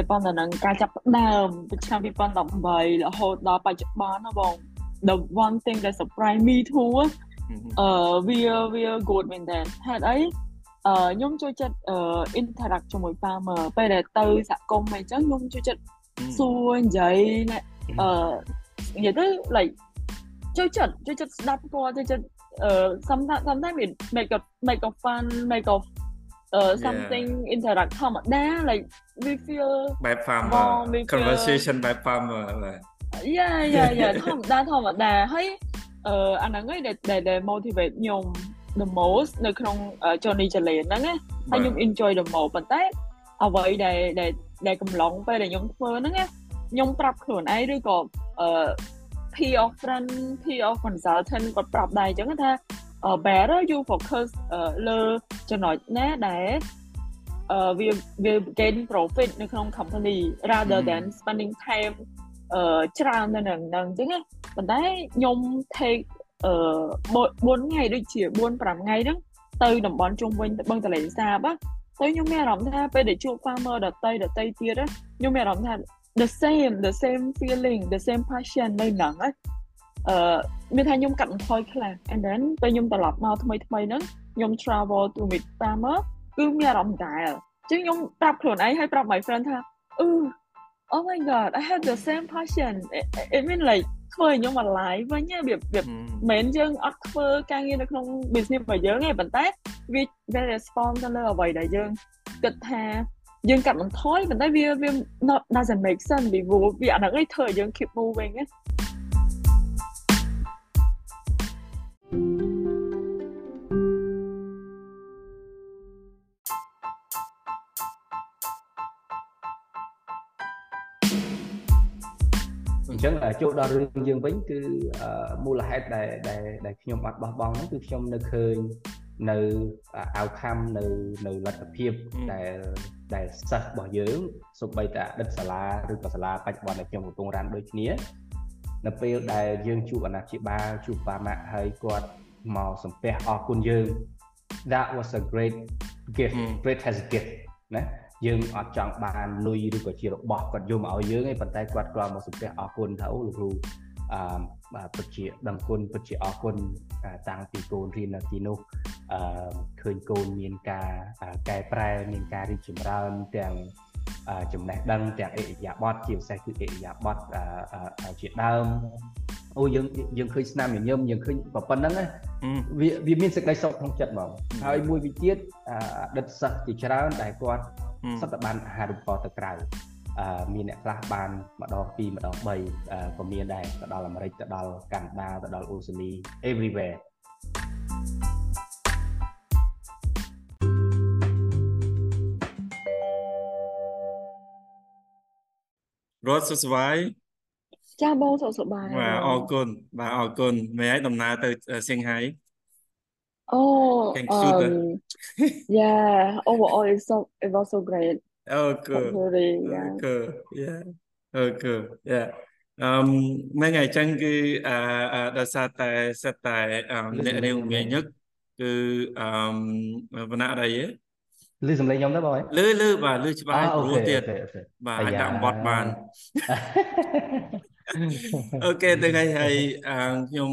តែប៉ុន្តែនឹងការចាប់ផ្ដើមពីឆ្នាំ2018រហូតដល់បច្ចុប្បន្នណាបង the one thing that surprise me too អឺវាវា good មែនតើហេតុអីអឺខ្ញុំចូលចិត្តអឺ interact ជាមួយ farmer ពេលដែលទៅសហគមន៍អីចឹងខ្ញុំចូលចិត្តសួរនិយាយអឺនិយាយទៅ like ចូលចិត្តចូលចិត្តស្ដាប់គាត់ចូលចិត្តអឺ sometimes sometimes it make a make a fun make a uh something interact ធម្មតា like we feel បែប farmer conversation បែប farmer បាទ yeah yeah yeah ធម្មតាធម្មតាហើយអឺអាហ្នឹងឯងដែលដែល motivate ខ្ញុំ the most នៅក្នុង Johnny Jalen ហ្នឹងណាហើយខ្ញុំ enjoy the most ប៉ុន្តែអ្វីដែលដែលដែលកំឡុងពេលដែលខ្ញុំធ្វើហ្នឹងណាខ្ញុំប្រាប់ខ្លួនឯងឬក៏អឺ peer of friend peer of consultant គាត់ប្រាប់ដែរអញ្ចឹងថា better you focus លើចំណុចណាដែលអឺវាវា gain profit នៅក្នុង company rather than spending time អឺច្រើននៅនឹងហ្នឹងអញ្ចឹងណាប៉ុន្តែខ្ញុំ take អឺ4ថ្ងៃដូចជា4 5ថ្ងៃហ្នឹងទៅតំបន់ជុំវិញទៅបឹងទន្លេសាបទៅខ្ញុំមានអារម្មណ៍ថាពេលដែលជួប farmer ដតីដតីទៀតខ្ញុំមានអារម្មណ៍ថា the same the same feeling the same passion នៅហ្នឹងអឺ មានថាខ្ញុំកាត់បន្ថយខ្លះ and then ពេលខ្ញុំត្រឡប់មកថ្មីថ្មីហ្នឹងខ្ញុំ travel to meet farmer គឺមានអារម្មណ៍ដែរអញ្ចឹងខ្ញុំប្រាប់ខ្លួនឯងហើយប្រាប់ my friend ថាអឺ oh my god i have the same passion it, it mean like ធ្វើឲ្យខ្ញុំ alive វិញវាវាមិនយើងអត់ធ្វើការងារនៅក្នុង business របស់យើងទេប៉ុន្តែវា very respond ទៅលើអ្វីដែលយើងគិតថាយើងកាត់បន្ថយប៉ុន្តែវាវា not doesn't make sense ពីព្រោះវាអាហ្នឹងឯងធ្វើឲ្យយើង keep moving ណា អញ្ចឹងចូលដល់រឿងយើងវិញគឺមូលហេតុដែលដែលដែលខ្ញុំអត់បោះបង់ហ្នឹងគឺខ្ញុំនៅឃើញនៅ outcome នៅនៅលទ្ធភាពដែលដែលសិស្សរបស់យើងសូម្បីតែអតីតសាលាឬក៏សាលាបច្ចុប្បន្នដែលខ្ញុំកំពុងរានដូចគ្នា នៅពេលដែលយើងជួបអាណាព្យាបាលជួបបាម៉ាក់ហើយគាត់មកសំពះអរគុណយើង that was a great gift great has a gift ណាយើងអត់ចង់បានលុយឬក៏ជារបស់គាត់យកមកឲ្យយើងទេប៉ុន្តែគាត់គ្រាន់មកសំពះអរគុណថាអូលោកគ្រូអឺពិតជាដឹងគុណពិតជាអរគុណតាំងពីកូនរៀននៅទីនោះអឺឃើញកូនមានការកែប្រែមានការរីកចម្រើនទាំង ចំណេះដឹងទាំងអិរិយាបថជាពិសេសគឺអិរិយាបថជាដើមអូយើងយើងឃើញស្នាមញញឹមយើងឃើញប៉ុណ្្នឹងណាវាវាមានសេចក្តីសុខក្នុងចិត្តហ្មងហើយមួយវិញទៀតអតីតសិស្សជាច្រើនដែលគាត់សុទ្ធតែបានអាហារូបករណ៍ទៅក្រៅអឺមានអ្នកខ្លះបានម្ដងពីរម្ដងបីក៏មានដែរទៅដល់អាមេរិកទៅដល់កាណាដាទៅដល់អូស្ត្រាលី everywhere រត់សុខសប្បាយចាបងសុខសប្បាយបាទអរគុណបាទអរគុណមែនហើយដំណើរទៅសៀងហៃអូ um, yeah overall it's so it was so great oh good really yeah good yeah oh good yeah អឺមែនហើយអញ្ចឹងគឺអឺដោយសារតែសិតតែអ្នករៀងងាយញឹកគឺអឺវណ្ណៈអីហ៎ លឺសំឡេងខ្ញុំទៅបងលឺលឺបាទលឺច្បាស់ព្រោះទៀតបាទអាចដាក់បត់បានអូខេទៅហើយហើយខ្ញុំ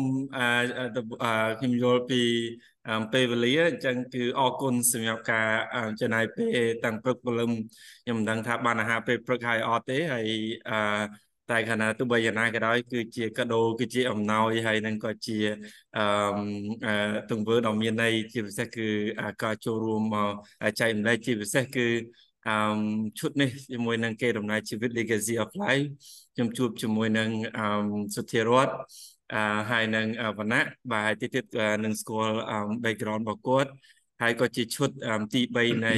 ខ្ញុំយល់ពីពេលវេលាអញ្ចឹងគឺអរគុណសម្រាប់ការចំណាយពេលតាំងព្រឹកព្រលឹមខ្ញុំមិនដឹងថាបានអាហារពេលព្រឹកហើយអត់ទេហើយអឺ តែខណៈទោះបីយ៉ាងណាក៏ដោយគឺជាកាដូគឺជាអំណោយហើយនឹងក៏ជាអឺទង្វើដ៏មានន័យជាពិសេសគឺការចូលរួមមកចែកម្លែកជាពិសេសគឺអឺឈុតនេះជាមួយនឹងគេដំណើរជីវិត Legacy of Life ខ្ញុំជួបជាមួយនឹងអឺសុធារតអឺហើយនឹងវណ្ណៈបាទហើយទៀតទៀតនឹងស្គាល់ background របស់គាត់ ហើយក៏ជាឈុតទី3នៃ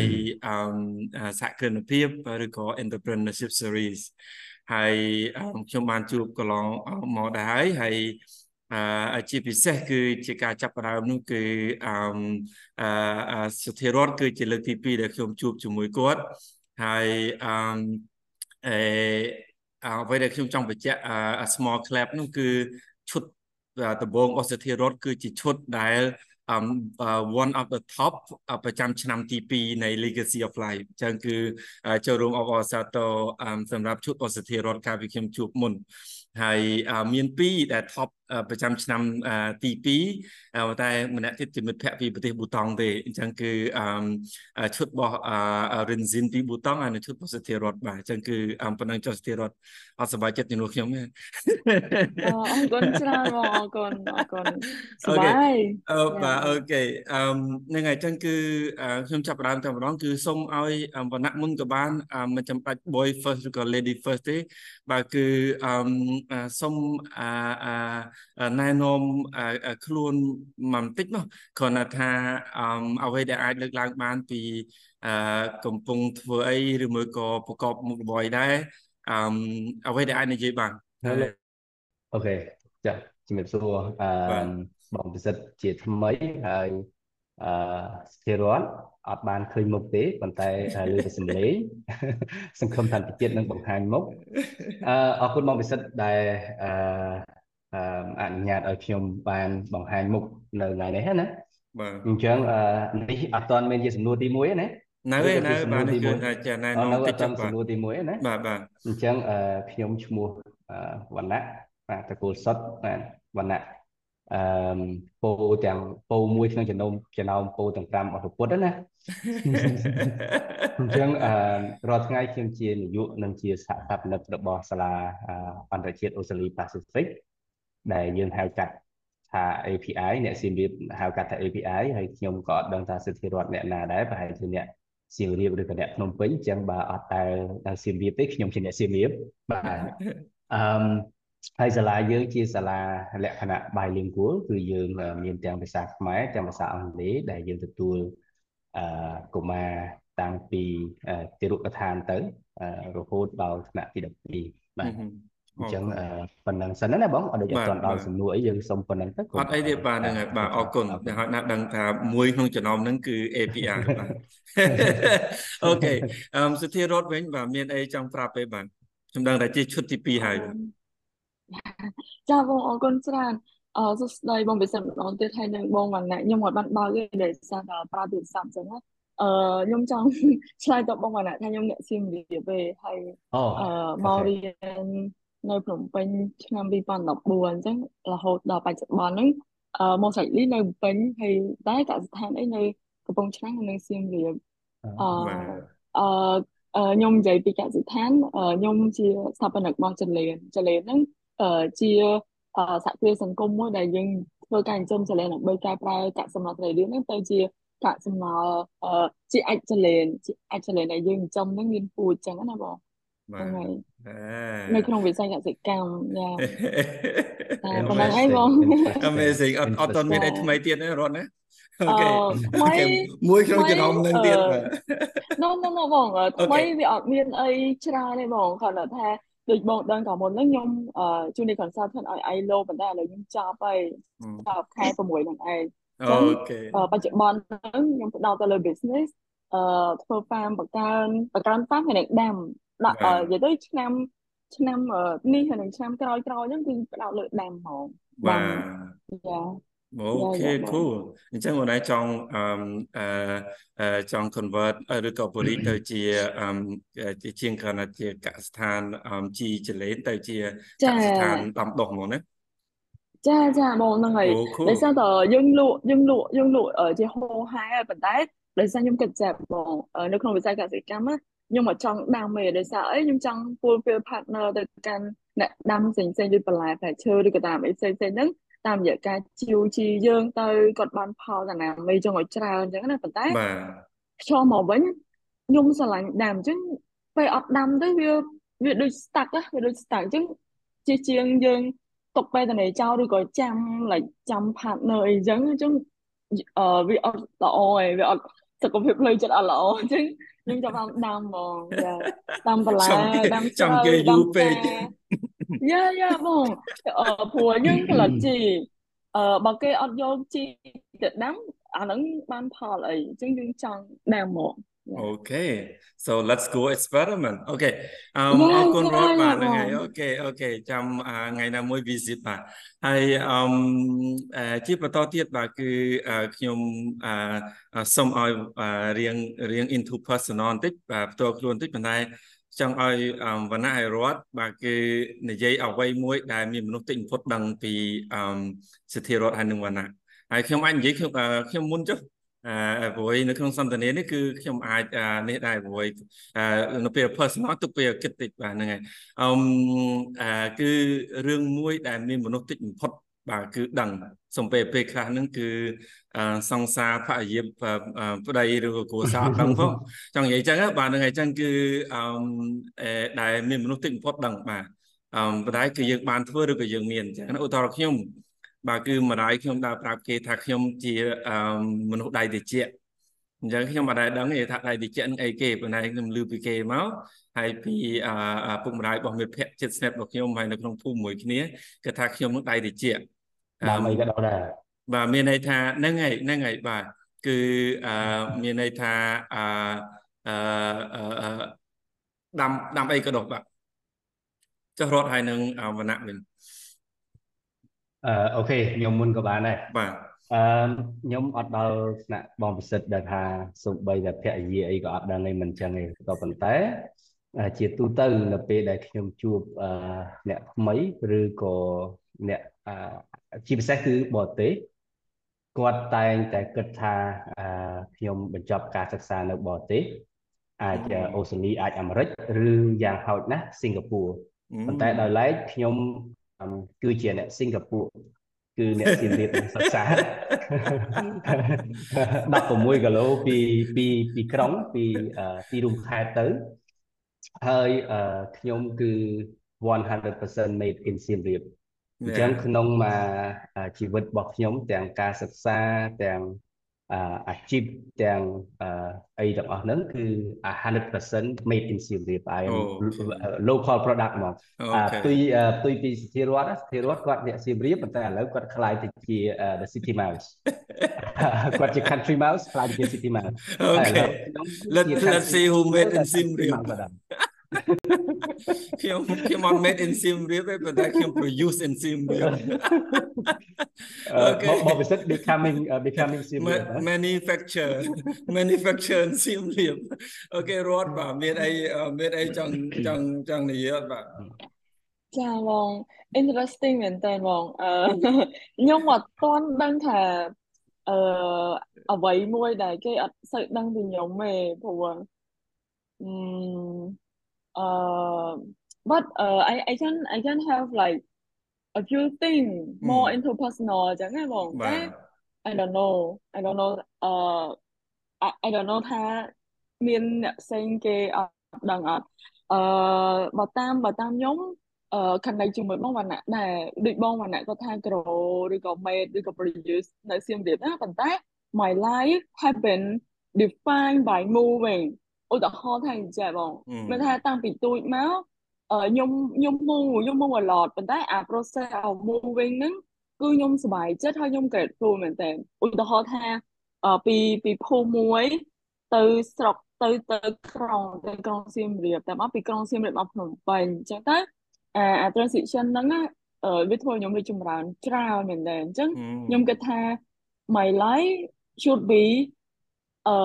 សហគ្រិនភាពឬក៏ entrepreneurship series ហើយខ្ញុំបានជួបកន្លងមកដែរហើយហើយអឺជាពិសេសគឺជាការចាប់ផ្ដើមនោះគឺអឺសុធិរដ្ឋគឺជាលើកទី2ដែលខ្ញុំជួបជាមួយគាត់ហើយអឺអេអ្វីដែលខ្ញុំចង់បញ្ជាក់ small clap នោះគឺឈុតដំបូងរបស់សុធិរដ្ឋគឺជាឈុតដែល um one of the top ប្រចាំឆ្នាំទី2នៃ Legacy of Life អញ្ចឹងគឺចូលរួមអបអរសាទរសម្រាប់ជួបអសធារដ្ឋកាលពីខ្ញុំជួបមុនហើយមាន2ដែល top ប្រចាំឆ្នាំទី2តែម្នាក់ទៀតជាមិត្តភ័ក្តិពីប្រទេសប៊ូតង់ទេអញ្ចឹងគឺឈុតរបស់ Rinzin ពីប៊ូតង់ហើយនៅឈុតរបស់សធារដ្ឋបាទអញ្ចឹងគឺប៉ុណ្ណឹងចុះសធារដ្ឋអត់សប្បាយចិត្តជំនួសខ្ញុំទេអរគុណច្រើនបងអរគុណអរគុណសប្បាយអូបាទអូខេអឺហ្នឹងហើយអញ្ចឹងគឺខ្ញុំចាប់ផ្ដើមតែម្ដងគឺសូមឲ្យវណ្ណៈមុនក៏បានមិនចាំបាច់ boy first ឬក៏ lady first ទេបាទគឺអឺសូមណែនាំខ្លួនមកបន្តិចមកគ្រាន់តែថាអ្វីដែលអាចលើកឡើងបានពីកំពុងធ្វើអីឬមួយក៏ប្រកបមុខរបរអីដែរអឺអ្វីដែលអាចនិយាយបានអូខេចាជំរាបសួរអឺបងពិសិដ្ឋជាថ្មីហើយអឺស្ថិររដ្ឋអត់បានឃើញមុខទេប៉ុន្តែលើពីសម្លេងសង្ឃឹមថាតិចទៀតនឹងបង្ហាញមុខអឺអរគុណបងពិសិដ្ឋដែលអឺ អនុញ្ញាតឲ្យខ្ញុំបានបង្ហាញមុខនៅថ្ងៃនេះណាបាទអញ្ចឹងនេះអត់ទាន់មានជាសំណួរទី1ទេណានៅឯនៅបាទគឺថាចាណែនាំតិចចុះបាទសំណួរទី1ណាបាទបាទអញ្ចឹងខ្ញុំឈ្មោះវណ្ណៈបាទតកូលសុតបាទវណ្ណៈអឺពោទាំងពោមួយក្នុងចំណោមចំណោមពោទាំង5របស់ពុទ្ធណាអញ្ចឹងអឺរាល់ថ្ងៃខ្ញុំជានាយកនិងជាសហស្ថាបនិករបស់សាលាអន្តរជាតិអូស្ត្រាលី Pacific ដែលយើងហៅកាត់ថា API អ្នកសៀមរាបហៅកាត់ថា API ហើយខ្ញុំក៏អត់ដឹងថាសិទ្ធិរដ្ឋអ្នកណាដែរប្រហែលជាអ្នកសៀមរាបឬក៏អ្នកភ្នំពេញអញ្ចឹងបើអត់តែនៅសៀមរាបទេខ្ញុំជាអ្នកសៀមរាបបាទអឺហើយសាលាយើងជាសាលាលក្ខណៈ bilingual គឺយើងមានទាំងភាសាខ្មែរទាំងភាសាអង់គ្លេសដែលយើងទទួលអឺកុមារតាំងពីទីរុក្ខដ្ឋានទៅរហូតដល់ថ្នាក់ទី12បាទ អញ្ចឹងប៉ុណ្ណឹងសិនណាបងអត់ដូចអត់ទាន់ដល់សំណួរអីយើងសុំប៉ុណ្ណឹងទៅអត់អីទេបាទហ្នឹងហើយបាទអរគុណតែហើយណាដឹងថាមួយក្នុងចំណោមហ្នឹងគឺ APR បាទអូខេអឺសុធារតវិញបាទមានអីចង់ប្រាប់ទេបាទខ្ញុំដឹងថាជាឈុតទី2ហើយបាទចាបងអរគុណច្រើនអឺសួស្ដីបងពិសិដ្ឋម្ដងទៀតហើយនឹងបងវណ្ណៈខ្ញុំអត់បានបើកទេដែលសារតែប្រើទូរស័ព្ទអញ្ចឹងណាអឺខ្ញុំចង់ឆ្លើយតបបងវណ្ណៈថាខ្ញុំអ្នកសៀមរាបទេហើយអឺមករៀន នៅភ្នំពេញឆ្នាំ2014អញ្ចឹងរហូតដល់បច្ចុប្បន្នហ្នឹងអឺមកសាច់លីនៅភ្នំពេញហើយតែកសិដ្ឋានអីនៅកំពង់ឆ្នាំងនៅសៀមរាបអឺអឺខ្ញុំនិយាយពីកសិដ្ឋានខ្ញុំជាស្ថាបនិករបស់ចលៀនចលៀនហ្នឹងជាសហគ្រាសសង្គមមួយដែលយើងធ្វើការចិញ្ចឹមចលៀនដើម្បីកែប្រែកាកសំណល់ត្រីរៀនហ្នឹងទៅជាកាកសំណល់ជាអាចចលៀនជាអាចចលៀនដែលយើងចិញ្ចឹមហ្នឹងមានពូជចឹងណាបងហ្នឹងហើយ នៅក្នុងវិស័យកសិកម្មយ៉ាតែប៉ុណ្ណឹងហើយបង Amazing អត់អត់តមានអីថ្មីទៀតទេរត់ណាអូខេមួយក្នុងចំណោមនឹងទៀតបាទ No no no បងថ្មីវាអត់មានអីច្រើនទេបងគ្រាន់តែថាដូចបងដឹងកាលមុនហ្នឹងខ្ញុំជួយនៃ consultant ឲ្យ ILO ប៉ុន្តែឥឡូវខ្ញុំចប់ហើយចប់ខែ6ហ្នឹងឯងអូខេបច្ចុប្បន្នហ្នឹងខ្ញុំផ្ដោតទៅលើ business អឺធ្វើ farm បង្កើនបង្កើន farm ហើយនឹងដាំ ដាក់និយាយទៅឆ្នាំឆ្នាំនេះហើយនឹងឆ្នាំក្រោយក្រោយហ្នឹងគឺផ្ដោតលើដាំហ្មងបាទយ៉ាអូខេ cool អញ្ចឹងអូនឯងចង់អឺអឺចង់ convert ឬក៏ police ទៅជាអឺជាជាងគ្រាន់តែជាកសិដ្ឋានជីចលេនទៅជាកសិដ្ឋានដាំដុះហ្មងណាចាចាបងហ្នឹងហើយដោយសារតយើងលក់យើងលក់យើងលក់ជាហោហាយប៉ុន្តែដោយសារខ្ញុំគិតចាប់បងនៅក្នុងវិស័យកសិកម្ម ខ្ញុំមកចង់ដាំទេដោយសារអីខ្ញុំចង់ fulfill partner ទៅកាន់អ្នកដាំផ្សេងផ្សេងដូចបន្លែផ្លែឈើឬក៏តាមអីផ្សេងផ្សេងហ្នឹងតាមរយៈការជីវជីយើងទៅគាត់បានផលតាណាមីចង់ឲ្យច្រើនអញ្ចឹងណាប៉ុន្តែបាទខ្យល់មកវិញខ្ញុំស្រឡាញ់ដាំអញ្ចឹងពេលអត់ដាំទៅវាវាដូច stuck វាដូច stuck អញ្ចឹងជាជាងយើងទុកពេលតានេះចោលឬក៏ចាំ like ចាំ partner អីចឹងអញ្ចឹងអឺវាអត់ល្អឯងវាអត់សុខភាពផ្លូវចិត្តអត់ល្អអញ្ចឹង ខ្ញុំចាប់បានដាំហ្មងចាដាំបន្លែដាំចាំគេយូរពេកយ៉ាយ៉ាបងអឺព្រោះយើងផលិតជីអឺបើគេអត់យកជីទៅដាំអាហ្នឹងបានផលអីអញ្ចឹងយើងចង់ដាំហ្មង Okay so let's go experiment okay អឺអរគុណរត់បាទហ្នឹងហើយអូខេអូខេចាំថ្ងៃណាមួយ visit បាទហើយអឺជាបន្តទៀតបាទគឺខ្ញុំសូមឲ្យរៀងរៀង into personal បន្តិចបាទផ្ទាល់ខ្លួនបន្តិចប៉ុន្តែចង់ឲ្យវណ្ណៈឲ្យរត់បាទគឺនិយាយអ្វីមួយដែលមានមនុស្សតិចបំផុតដឹងពីអឺសិទ្ធិរដ្ឋហើយនឹងវណ្ណៈហើយខ្ញុំអាចនិយាយខ្ញុំខ្ញុំមុនចុះ អឺព្រោះនៅក្នុងសន្តានានេះគឺខ្ញុំអាចនេះដែរព្រោះនៅពេល personal ទុកពេលគិតតិចបាទហ្នឹងហើយអឺគឺរឿងមួយដែលមានមនុស្សតិចបំផុតបាទគឺដឹងសំពេលពេលខ្លះហ្នឹងគឺសង្សារភរិយាប្តីឬក៏គ្រួសារដឹងផងចង់និយាយចឹងបាទហ្នឹងហើយចឹងគឺអឺដែលមានមនុស្សតិចបំផុតដឹងបាទអឺបណ្ដាយគឺយើងបានធ្វើឬក៏យើងមានចឹងឧទាហរណ៍ខ្ញុំ បាទគឺម្ដាយខ្ញុំដើរប្រាប់គេថាខ្ញុំជាមនុស្សដៃតិចអញ្ចឹងខ្ញុំអត់ដែរដឹងទេថាដៃតិចនឹងអីគេប៉ុន្តែខ្ញុំឮពីគេមកហើយពីពុកម្ដាយរបស់មិត្តភ័ក្តិចិត្តស្និទ្ធរបស់ខ្ញុំហើយនៅក្នុងភូមិមួយគ្នាគេថាខ្ញុំនឹងដៃតិចបាទមិនក៏ដល់ដែរបាទមានន័យថាហ្នឹងហើយហ្នឹងហើយបាទគឺអឺមានន័យថាអឺអឺដាំដាំអីក៏ដុះបាទចុះរត់ហើយនឹងវណ្ណៈវិញ អឺអូខេខ្ញុំមុនក៏បានដែរបាទអឺខ្ញុំអត់ដល់ថ្នាក់បងពិសិដ្ឋដែលថាសំបីតែភរិយាអីក៏អត់ដឹងឯងមិនចឹងទេក៏ប៉ុន្តែជាទូទៅនៅពេលដែលខ្ញុំជួបអ្នកថ្មីឬក៏អ្នកជាពិសេសគឺបរទេសគាត់តែងតែគិតថាខ្ញុំបញ្ចប់ការសិក្សានៅបរទេសអាចអូស្ត្រាលីអាចអាមេរិកឬយ៉ាងហោចណាស់សិង្ហបុរីប៉ុន្តែដោយឡែកខ្ញុំ គឺជាអ្នកសិង្ហបុរីគឺអ្នកសៀមរាបសិក្សា16គីឡូពីពីពីក្រុងពីទីរួមខេត្តទៅហើយខ្ញុំគឺ100% made in Siem Reap អញ្ចឹងក្នុងមួយជីវិតរបស់ខ្ញុំទាំងការសិក្សាទាំង អាជីពទាំងអីទាំងអស់ហ្នឹងគឺ100% made in Siem Reap I am local product មកផ្ទុយផ្ទុយពីសិទ្ធិរដ្ឋសិទ្ធិរដ្ឋគាត់អ្នក Siem Reap ប៉ុន្តែឥឡូវគាត់ខ្លាយទៅជា the city mouse គាត់ជា country mouse ខ្លាយទៅជា city mouse Okay let's let's see who made in Siem Reap ខ្ញុំខ្ញុំអត់ made in Siem Reap ទេប៉ុន្តែខ្ញុំ produce in Siem Reap អូខេមកពិសិដ្ឋ becoming becoming Siem Reap manufacture manufacture in Siem Reap អូខេរត់បាទមានអីមានអីចង់ចង់ចង់និយាយអត់បាទចាបង interesting មែនតើបងអឺខ្ញុំអត់ទាន់ដឹងថាអឺអ្វីមួយដែលគេអត់សូវដឹងពីខ្ញុំទេព្រោះអឺ uh, but uh, I, I can I can have like a few things more mm. interpersonal. chẳng hạn eh, I don't know I don't know uh I, I don't know ថាមានអ្នកផ្សេងគេអត់ដឹងអត់អឺបើតាមបើតាមខ្ញុំអឺ connect ជាមួយបងវណ្ណៈដែរដូចបងវណ្ណៈគាត់ថាក្រូឬក៏ mate ឬក៏ produce នៅសៀមរាបណាប៉ុន្តែ my life happen defined by moving ឧទាហរណ៍ថាអញ្ចឹងបងមិនថាតាំងពីទូចមកអឺខ្ញុំខ្ញុំមូខ្ញុំមូ a lot ប៉ុន្តែអា process of moving ហ្នឹងគឺខ្ញុំសប្បាយចិត្តហើយខ្ញុំ grateful មែនតើឧទាហរណ៍ថាអឺពីពីភូមិមួយទៅស្រុកទៅទៅក្រុងទៅក្រុងសៀមរាបតែមកពីក្រុងសៀមរាបមកភ្នំពេញអញ្ចឹងទៅអា transition ហ្នឹងអឺវាធ្វើខ្ញុំរីចម្រើនច្រើនមែនតើអញ្ចឹងខ្ញុំគិតថា my life should be អឺ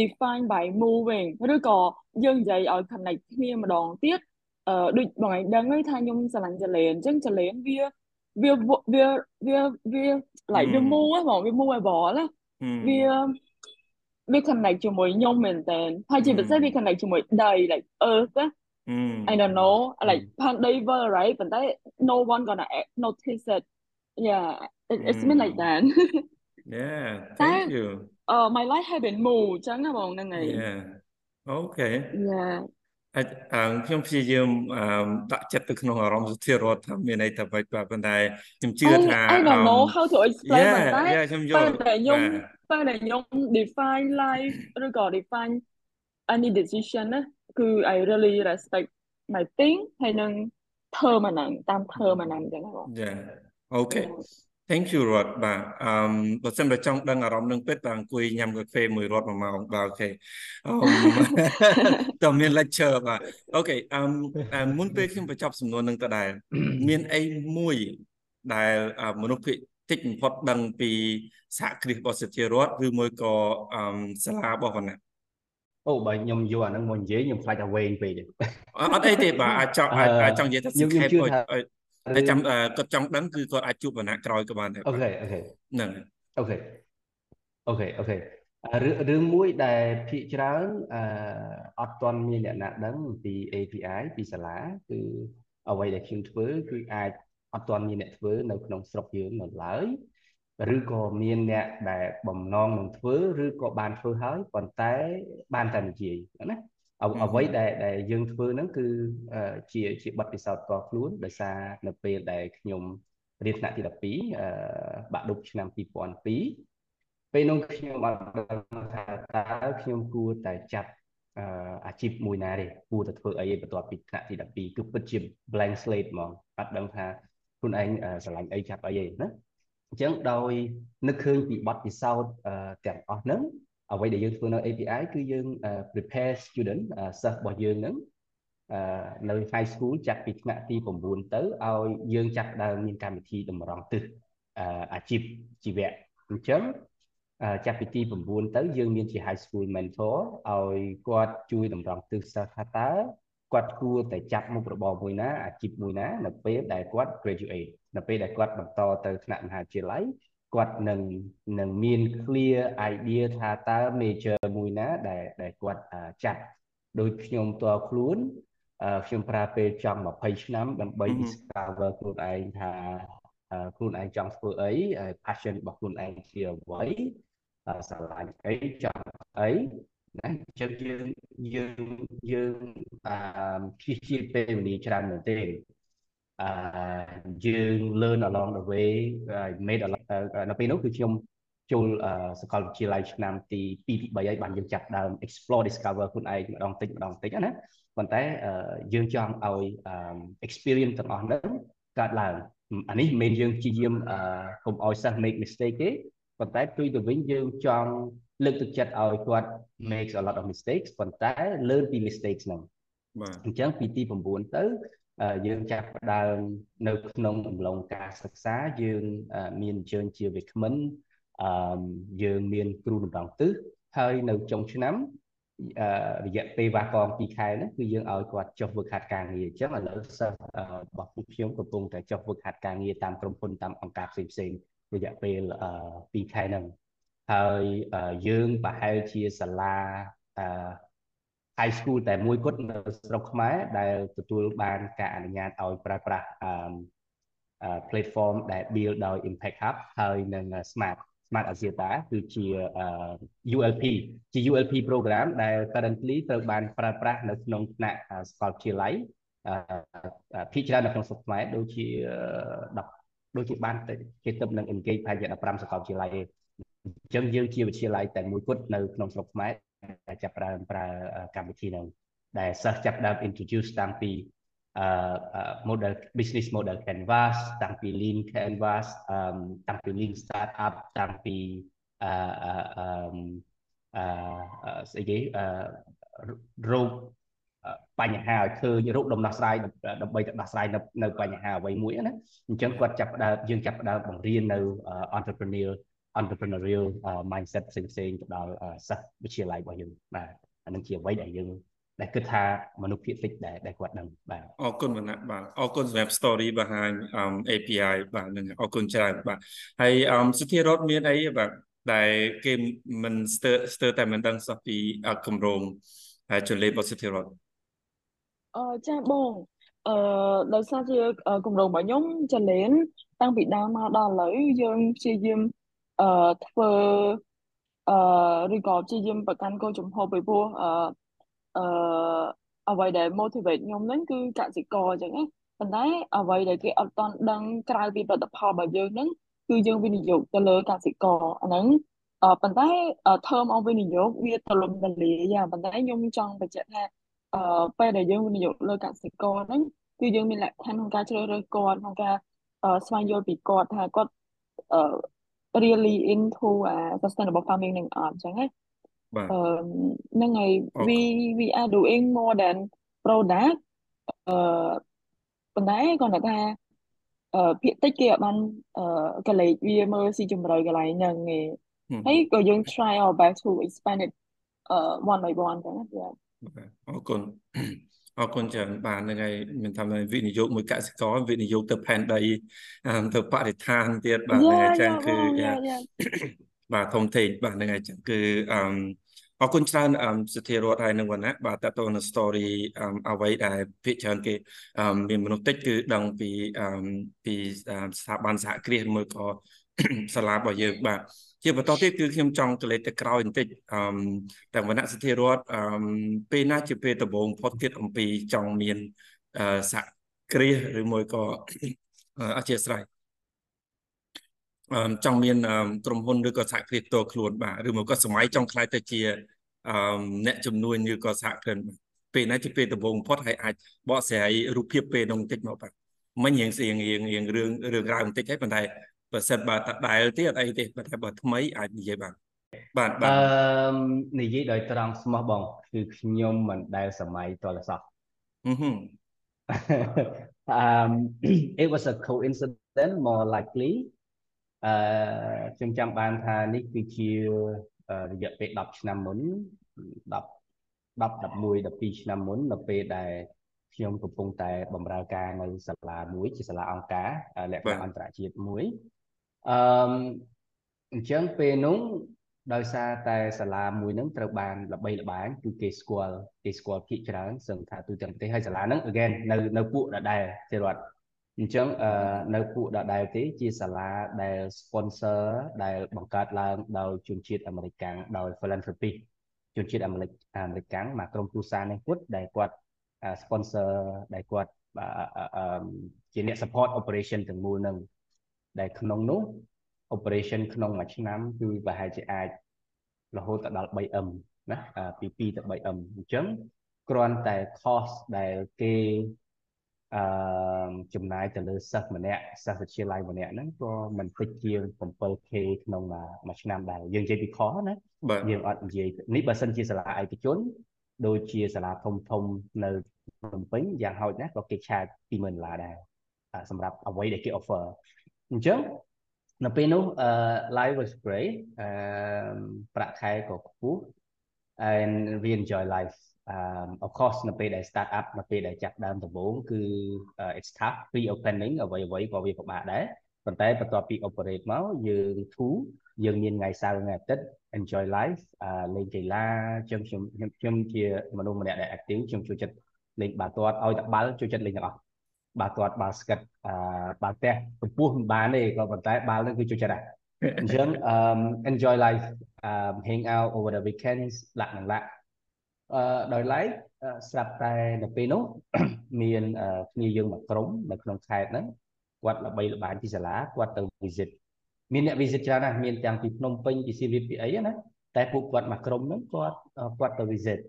define by moving ឬក៏យើងនិយាយឲ្យ connect គ្នាម្ដងទៀតអឺដូចបងឯងដឹងហើយថាខ្ញុំស្រឡាញ់ចលេនអញ្ចឹងចលេនវាវាវាវាវា like វា move ហ្មងវា movable ណាវាវា connect ជាមួយខ្ញុំមែនតើហើយជាពិសេសវា connect ជាមួយដី like earth ណា I don't know like ផានដី ver right ប៉ុន្តែ no one gonna notice it yeah it, it's been like that yeah thank you អឺ my life have been move អញ្ចឹងណាបងហ្នឹងហើយ Yeah Okay Yeah អាចអឺខ្ញុំព្យាយាមដាក់ចិត្តទៅក្នុងអារម្មណ៍សុធារដ្ឋថាមានន័យថាបែបប៉ុន្តែខ្ញុំជឿថា I don't know how to explain ប៉ុន្តែខ្ញុំយល់តែខ្ញុំតែខ្ញុំ define life ឬក៏ define any decision ណាគឺ I really respect my thing ហើយនឹងធ្វើមកហ្នឹងតាមធ្វើមកហ្នឹងអញ្ចឹងបង Yeah Okay Thank you រត់បាទអឺបើសិនបើចង់ដឹងអារម្មណ៍នឹងពិតបាទអង្គុយញ៉ាំកាហ្វេមួយរត់មួយម៉ោងបាទ okay អឺតើមាន lecture បាទ okay អឺមុនពេលខ្ញុំបញ្ចប់សំណួរនឹងតដែរមានអីមួយដែលមនុស្សភាគតិចបំផុតដឹងពីសហគ្រាសរបស់សិទ្ធិរដ្ឋឬមួយក៏អឺសាលារបស់វណ្ណៈអូបើខ្ញុំយកអាហ្នឹងមកនិយាយខ្ញុំខ្លាចតែវែងពេកអត់អីទេបាទអាចចង់អាចចង់និយាយថាសង្ខេបឲ្យ តែចាំគាត់ចង់ដឹងគឺគាត់អាចជួបវណ្ណៈក្រោយក៏បានដែរ okay okay ហ្នឹង okay អូខេ okay រឿងមួយដែលភាកច្រើនអឺអត់ទាន់មានអ្នកណាដឹងពី API ពីសាលាគឺអ្វីដែលខ្ញុំធ្វើគឺអាចអត់ទាន់មានអ្នកធ្វើនៅក្នុងស្រុកយើងនៅឡើយឬក៏មានអ្នកដែលបំណងនឹងធ្វើឬក៏បានធ្វើហើយប៉ុន្តែបានតែនិយាយណា អ្វីដែលដែលយើងធ្វើហ្នឹងគឺជាជាបទពិសោធន៍ផ្ទាល់ខ្លួនដោយសារនៅពេលដែលខ្ញុំរៀនថ្នាក់ទី12អឺបាក់ឌុបឆ្នាំ2002ពេលនោះខ្ញុំអត់ដឹងថាតើខ្ញុំគួរតែចាប់អឺអាជីពមួយណាទេគួរតែធ្វើអីបន្ទាប់ពីថ្នាក់ទី12គឺពិតជា blank slate ហ្មងអត់ដឹងថាខ្លួនឯងស្រឡាញ់អីចាប់អីទេណាអញ្ចឹងដោយនឹកឃើញពីបទពិសោធន៍ទាំងអស់ហ្នឹង អ្វីដែលយើងធ្វើនៅ API គឺយើង prepare student សិស្សរបស់យើងហ្នឹងនៅ high school ចាប់ពីថ្នាក់ទី9ទៅឲ្យយើងចាប់ដើមមានកម្មវិធីតម្រង់ទិសអាជីពជីវៈអញ្ចឹងចាប់ពីទី9ទៅយើងមានជា high school mentor ឲ្យគាត់ជួយតម្រង់ទិសសិស្សថាតើគាត់គួរតែចាប់មុខរបរមួយណាអាជីពមួយណានៅពេលដែលគាត់ graduate នៅពេលដែលគាត់បន្តទៅថ្នាក់មហាវិទ្យាល័យ គាត់នឹងនឹងមាន clear idea ថាតើ major មួយណាដែលដែលគាត់ចាប់ដោយខ្ញុំផ្ទាល់ខ្លួនខ្ញុំប្រើពេលចង់20ឆ្នាំដើម្បី discover ខ្លួនឯងថាខ្លួនឯងចង់ធ្វើអី passion របស់ខ្លួនឯងជាអ្វីស្រឡាញ់អីចង់អីណាអញ្ចឹងយើងយើងយើងអឺគិតជាពេលវេលាច្រើនមែនទេអឺ យើង learn along the way made នៅពេលនោះគឺខ្ញុំចូលសាកលវិទ្យាល័យឆ្នាំទី2ទី3ហើយបានយើងចាប់ដើម explore discover ខ្លួនឯងម្ដងតិចម្ដងតិចណាប៉ុន្តែយើងចង់ឲ្យ experience ទាំងអស់ហ្នឹងកើតឡើងអានេះមិនមែនយើងព្យាយាមកុំឲ្យសិស្ស make mistake ទេប៉ុន្តែផ្ទុយទៅវិញយើងចង់លើកទឹកចិត្តឲ្យគាត់ makes a lot of mistakes ប៉ុន្តែ learn ពី mistakes ហ្នឹងបាទអញ្ចឹងពីទី9ទៅ យើងចាប់ផ្ដើមនៅក្នុងអំឡុងការសិក្សាយើងមានអញ្ជើញជាវិក្កាមិនអឺយើងមានគ្រូតម្រង់ទិសហើយនៅចុងឆ្នាំរយៈពេលវ៉ាកង2ខែហ្នឹងគឺយើងឲ្យគាត់ចុះវឹកហាត់ការងារអញ្ចឹងឥឡូវសិស្សរបស់ពួកខ្ញុំកំពុងតែចុះវឹកហាត់ការងារតាមក្រុមហ៊ុនតាមអង្គការផ្សេងៗរយៈពេល2ខែហ្នឹងហើយយើងប្រហែលជាសាលាអឺ high school តែមួយគត់នៅស្រុកខ្មែរដែលទទួលបានការអនុញ្ញាតឲ្យប្រើប្រាស់អឺ platform ដែល build ដោយ Impact Hub ហើយនិង Smart Smart Axiata គឺជា ULP ជា ULP program ដែល currently ត្រូវបានប្រើប្រាស់នៅក្នុងថ្នាក់សាកលវិទ្យាល័យភាគច្រើននៅក្នុងស្រុកខ្មែរដូចជា10ដូចជាបានគេទៅនឹង engage ប្រហែលជា15សាកលវិទ្យាល័យអញ្ចឹងយើងជាវិទ្យាល័យតែមួយគត់នៅក្នុងស្រុកខ្មែរដែល ចាប់ផ្ដើមប្រើកម្មវិធីហ្នឹងដែលសិស្សចាប់ផ្ដើម introduce តាំងពីអឺ model business model canvas តាំងពី lean canvas អឺតាំងពី lean startup តាំងពីអឺអឺអឺស្អីគេអឺរោគបញ្ហាឲ្យឃើញរោគដំណោះស្រាយដើម្បីទៅដោះស្រាយនៅនៅបញ្ហាអ្វីមួយណាអញ្ចឹងគាត់ចាប់ផ្ដើមយើងចាប់ផ្ដើមបង្រៀននៅ entrepreneur entrepreneurial mindset ផ្សេងផ្សេងទៅដល់សិស្សវិទ្យាល័យរបស់យើងបាទអានឹងជាអ្វីដែលយើងដែលគិតថាមនុស្សភាគតិចដែលដែលគាត់ដឹងបាទអរគុណវណ្ណៈបាទអរគុណសម្រាប់ story បង្ហាញ API បាទនឹងអរគុណច្រើនបាទហើយសុធារតមានអីបាទដែលគេមិនស្ទើស្ទើតែមិនដឹងសោះពីគម្រោងចលេរបស់សុធារតអឺចាបងអឺដោយសារជាគម្រោងរបស់ខ្ញុំចលេនតាំងពីដើមមកដល់ឥឡូវយើងព្យាយាម អឺធ្វើអឺឬក៏ព្យាយាមប្រកាន់គោលជំហរពីព្រោះអឺអឺអ្វីដែល motivate ខ្ញុំហ្នឹងគឺកសិករអញ្ចឹងណាប៉ុន្តែអ្វីដែលគេអត់តន់ដឹងក្រៅពីផលិតផលរបស់យើងហ្នឹងគឺយើងវិនិយោគទៅលើកសិករអាហ្នឹងអឺប៉ុន្តែ term of វិនិយោគវាទលំទលាយ៉ាងប៉ុន្តែខ្ញុំចង់បញ្ជាក់ថាអឺពេលដែលយើងវិនិយោគលើកសិករហ្នឹងគឺយើងមានលក្ខខណ្ឌក្នុងការជ្រើសរើសគាត់ក្នុងការស្វែងយល់ពីគាត់ថាគាត់ really into uh, sustainable farming នឹងអត់អញ្ចឹងណាបាទអឺហ្នឹងហើយ we we are doing more than product អឺប៉ុន្តែគាត់ថាអឺភាគតិចគេអត់បានអឺកលេចវាមើលស៊ីជម្រៅកន្លែងហ្នឹងឯងហើយក៏យើង try our best to expand it អឺ one by one ចឹងណាអរគុណ អរគុណច្រើនបាទហ្នឹងហើយមានថាវិនិយោគមួយកសិករវិនិយោគទៅផែនដីទៅបរិស្ថានទៀតបាទហ្នឹងហើយចឹងគឺបាទធំធេងបាទហ្នឹងហើយចឹងគឺអឺអរគុណច្រើនសធារដ្ឋហើយនឹងវណ្ណៈបាទតទៅនៅ story អ្វីដែលភាគច្រើនគេមានមនុស្សតិចគឺដឹងពីពីស្ថាប័នសហគ្រាសមួយក៏សាលារបស់យើងបាទ ជាបន្តទៀតគឺខ្ញុំចង់កលេចទៅក្រោយបន្តិចអឺទាំងវណ្ណៈសធារដ្ឋអឺពេលណាជាពេលដំបូងផុតទៀតអំពីចង់មានសហគ្រាសឬមួយក៏អធិស្ឋានអឺចង់មានក្រុមហ៊ុនឬក៏សហគ្រាសផ្ទាល់ខ្លួនបាទឬមកក៏សម័យចង់ខ្លាយទៅជាអឺអ្នកជំនួញឬក៏សហគ្រិនពេលណាជាពេលដំបូងផុតហើយអាចបកស្រាយរូបភាពពេលនោះបន្តិចមកបាទមិញរៀងរៀងរៀងរៀងរឿងរឿងរ៉ាវបន្តិចហើយប៉ុន្តែ បើសិនបើតដែលទេអត់អីទេប៉ុន្តែបើថ្មីអាចនិយាយបានបាទបាទអឺនិយាយដោយត្រង់ស្មោះបងគឺខ្ញុំមិនដែលសម័យតលសោះអឺ um it was a coincidence more likely អឺខ្ញុំចាំបានថានេះគឺជារយៈពេល10ឆ្នាំមុន10 10 11 12ឆ្នាំមុននៅពេលដែលខ្ញុំកំពុងតែបម្រើការនៅសាលាមួយជាសាលាអង្គការលក្ខណៈអន្តរជាតិមួយ អឺអញ្ចឹងពេលនោះដោយសារតែសាលាមួយហ្នឹងត្រូវបានល្បីល្បាញគឺគេស្គាល់គេស្គាល់ភាគច្រើនសឹងថាទូទាំងប្រទេសហើយសាលាហ្នឹង again នៅនៅពួកដដែលជារដ្ឋអញ្ចឹងនៅពួកដដែលទេជាសាលាដែល sponsor ដែលបង្កើតឡើងដោយជនជាតិអាមេរិកដោយ philanthropy ជនជាតិអាមេរិកអាមេរិកមកក្រុមគ្រួសារនេះគាត់ដែលគាត់ sponsor ដែលគាត់ជាអ្នក support operation ទាំងមូលនឹង ដែលក្នុងនោះ operation ក្នុងមួយឆ្នាំគឺប្រហែលជាអាចរហូតដល់ 3M ណាពី2ទៅ 3M អញ្ចឹងគ្រាន់តែ cost ដែលគេអឺចំណាយទៅលើសិស្សម្នាក់សិស្សវិទ្យាល័យម្នាក់ហ្នឹងក៏មិនតិចជាង 7k ក្នុងមួយឆ្នាំដែរយើងនិយាយពីខណាយើងអត់និយាយនេះបើសិនជាសាលាឯកជនដូចជាសាលាធំធំនៅភ្នំពេញយ៉ាងហោចណាស់ក៏គេឆាត20000ដុល្លារដែរសម្រាប់អ្វីដែលគេ offer អញ្ចឹងនៅពេលនោះ live was great អឺប្រាក់ខែក៏ខ្ពស់ and we enjoy life um of course នៅពេលដែល start up នៅពេលដែលចាប់ដើមដំបូងគឺ it's tough pre opening អ្វីអ្វីក៏វាពិបាកដែរប៉ុន្តែបន្ទាប់ពី operate មកយើងធូរយើងមានថ្ងៃសៅរ៍ថ្ងៃអាទិត្យ enjoy life លេងកីឡាខ្ញុំខ្ញុំខ្ញុំជាមនុស្សម្នាក់ដែល active ខ្ញុំចូលចិត្តលេងបាល់ទាត់ឲ្យតែបាល់ចូលចិត្តលេងទាំងអស់ បាល់ទាត់បាល់ស្កិតអឺបាល់ផ្ទះកម្ពស់មិនបានទេក៏ប៉ុន្តែបាល់នឹងគឺចូលចិត្តដែរអញ្ចឹង enjoy life um hang out over the weekends លាក់នឹងលាក់អឺដោយឡែកស្រាប់តែនៅពេលនោះមានគ្នាយើងមួយក្រុមនៅក្នុងខេត្តហ្នឹងគាត់ល្បីល្បាញពីសាលាគាត់ទៅ visit មានអ្នក visit ច្រើនណាស់មានទាំងពីភ្នំពេញពីសៀមរាបពីអីណាតែពួកគាត់មួយក្រុមហ្នឹងគាត់គាត់ទៅ visit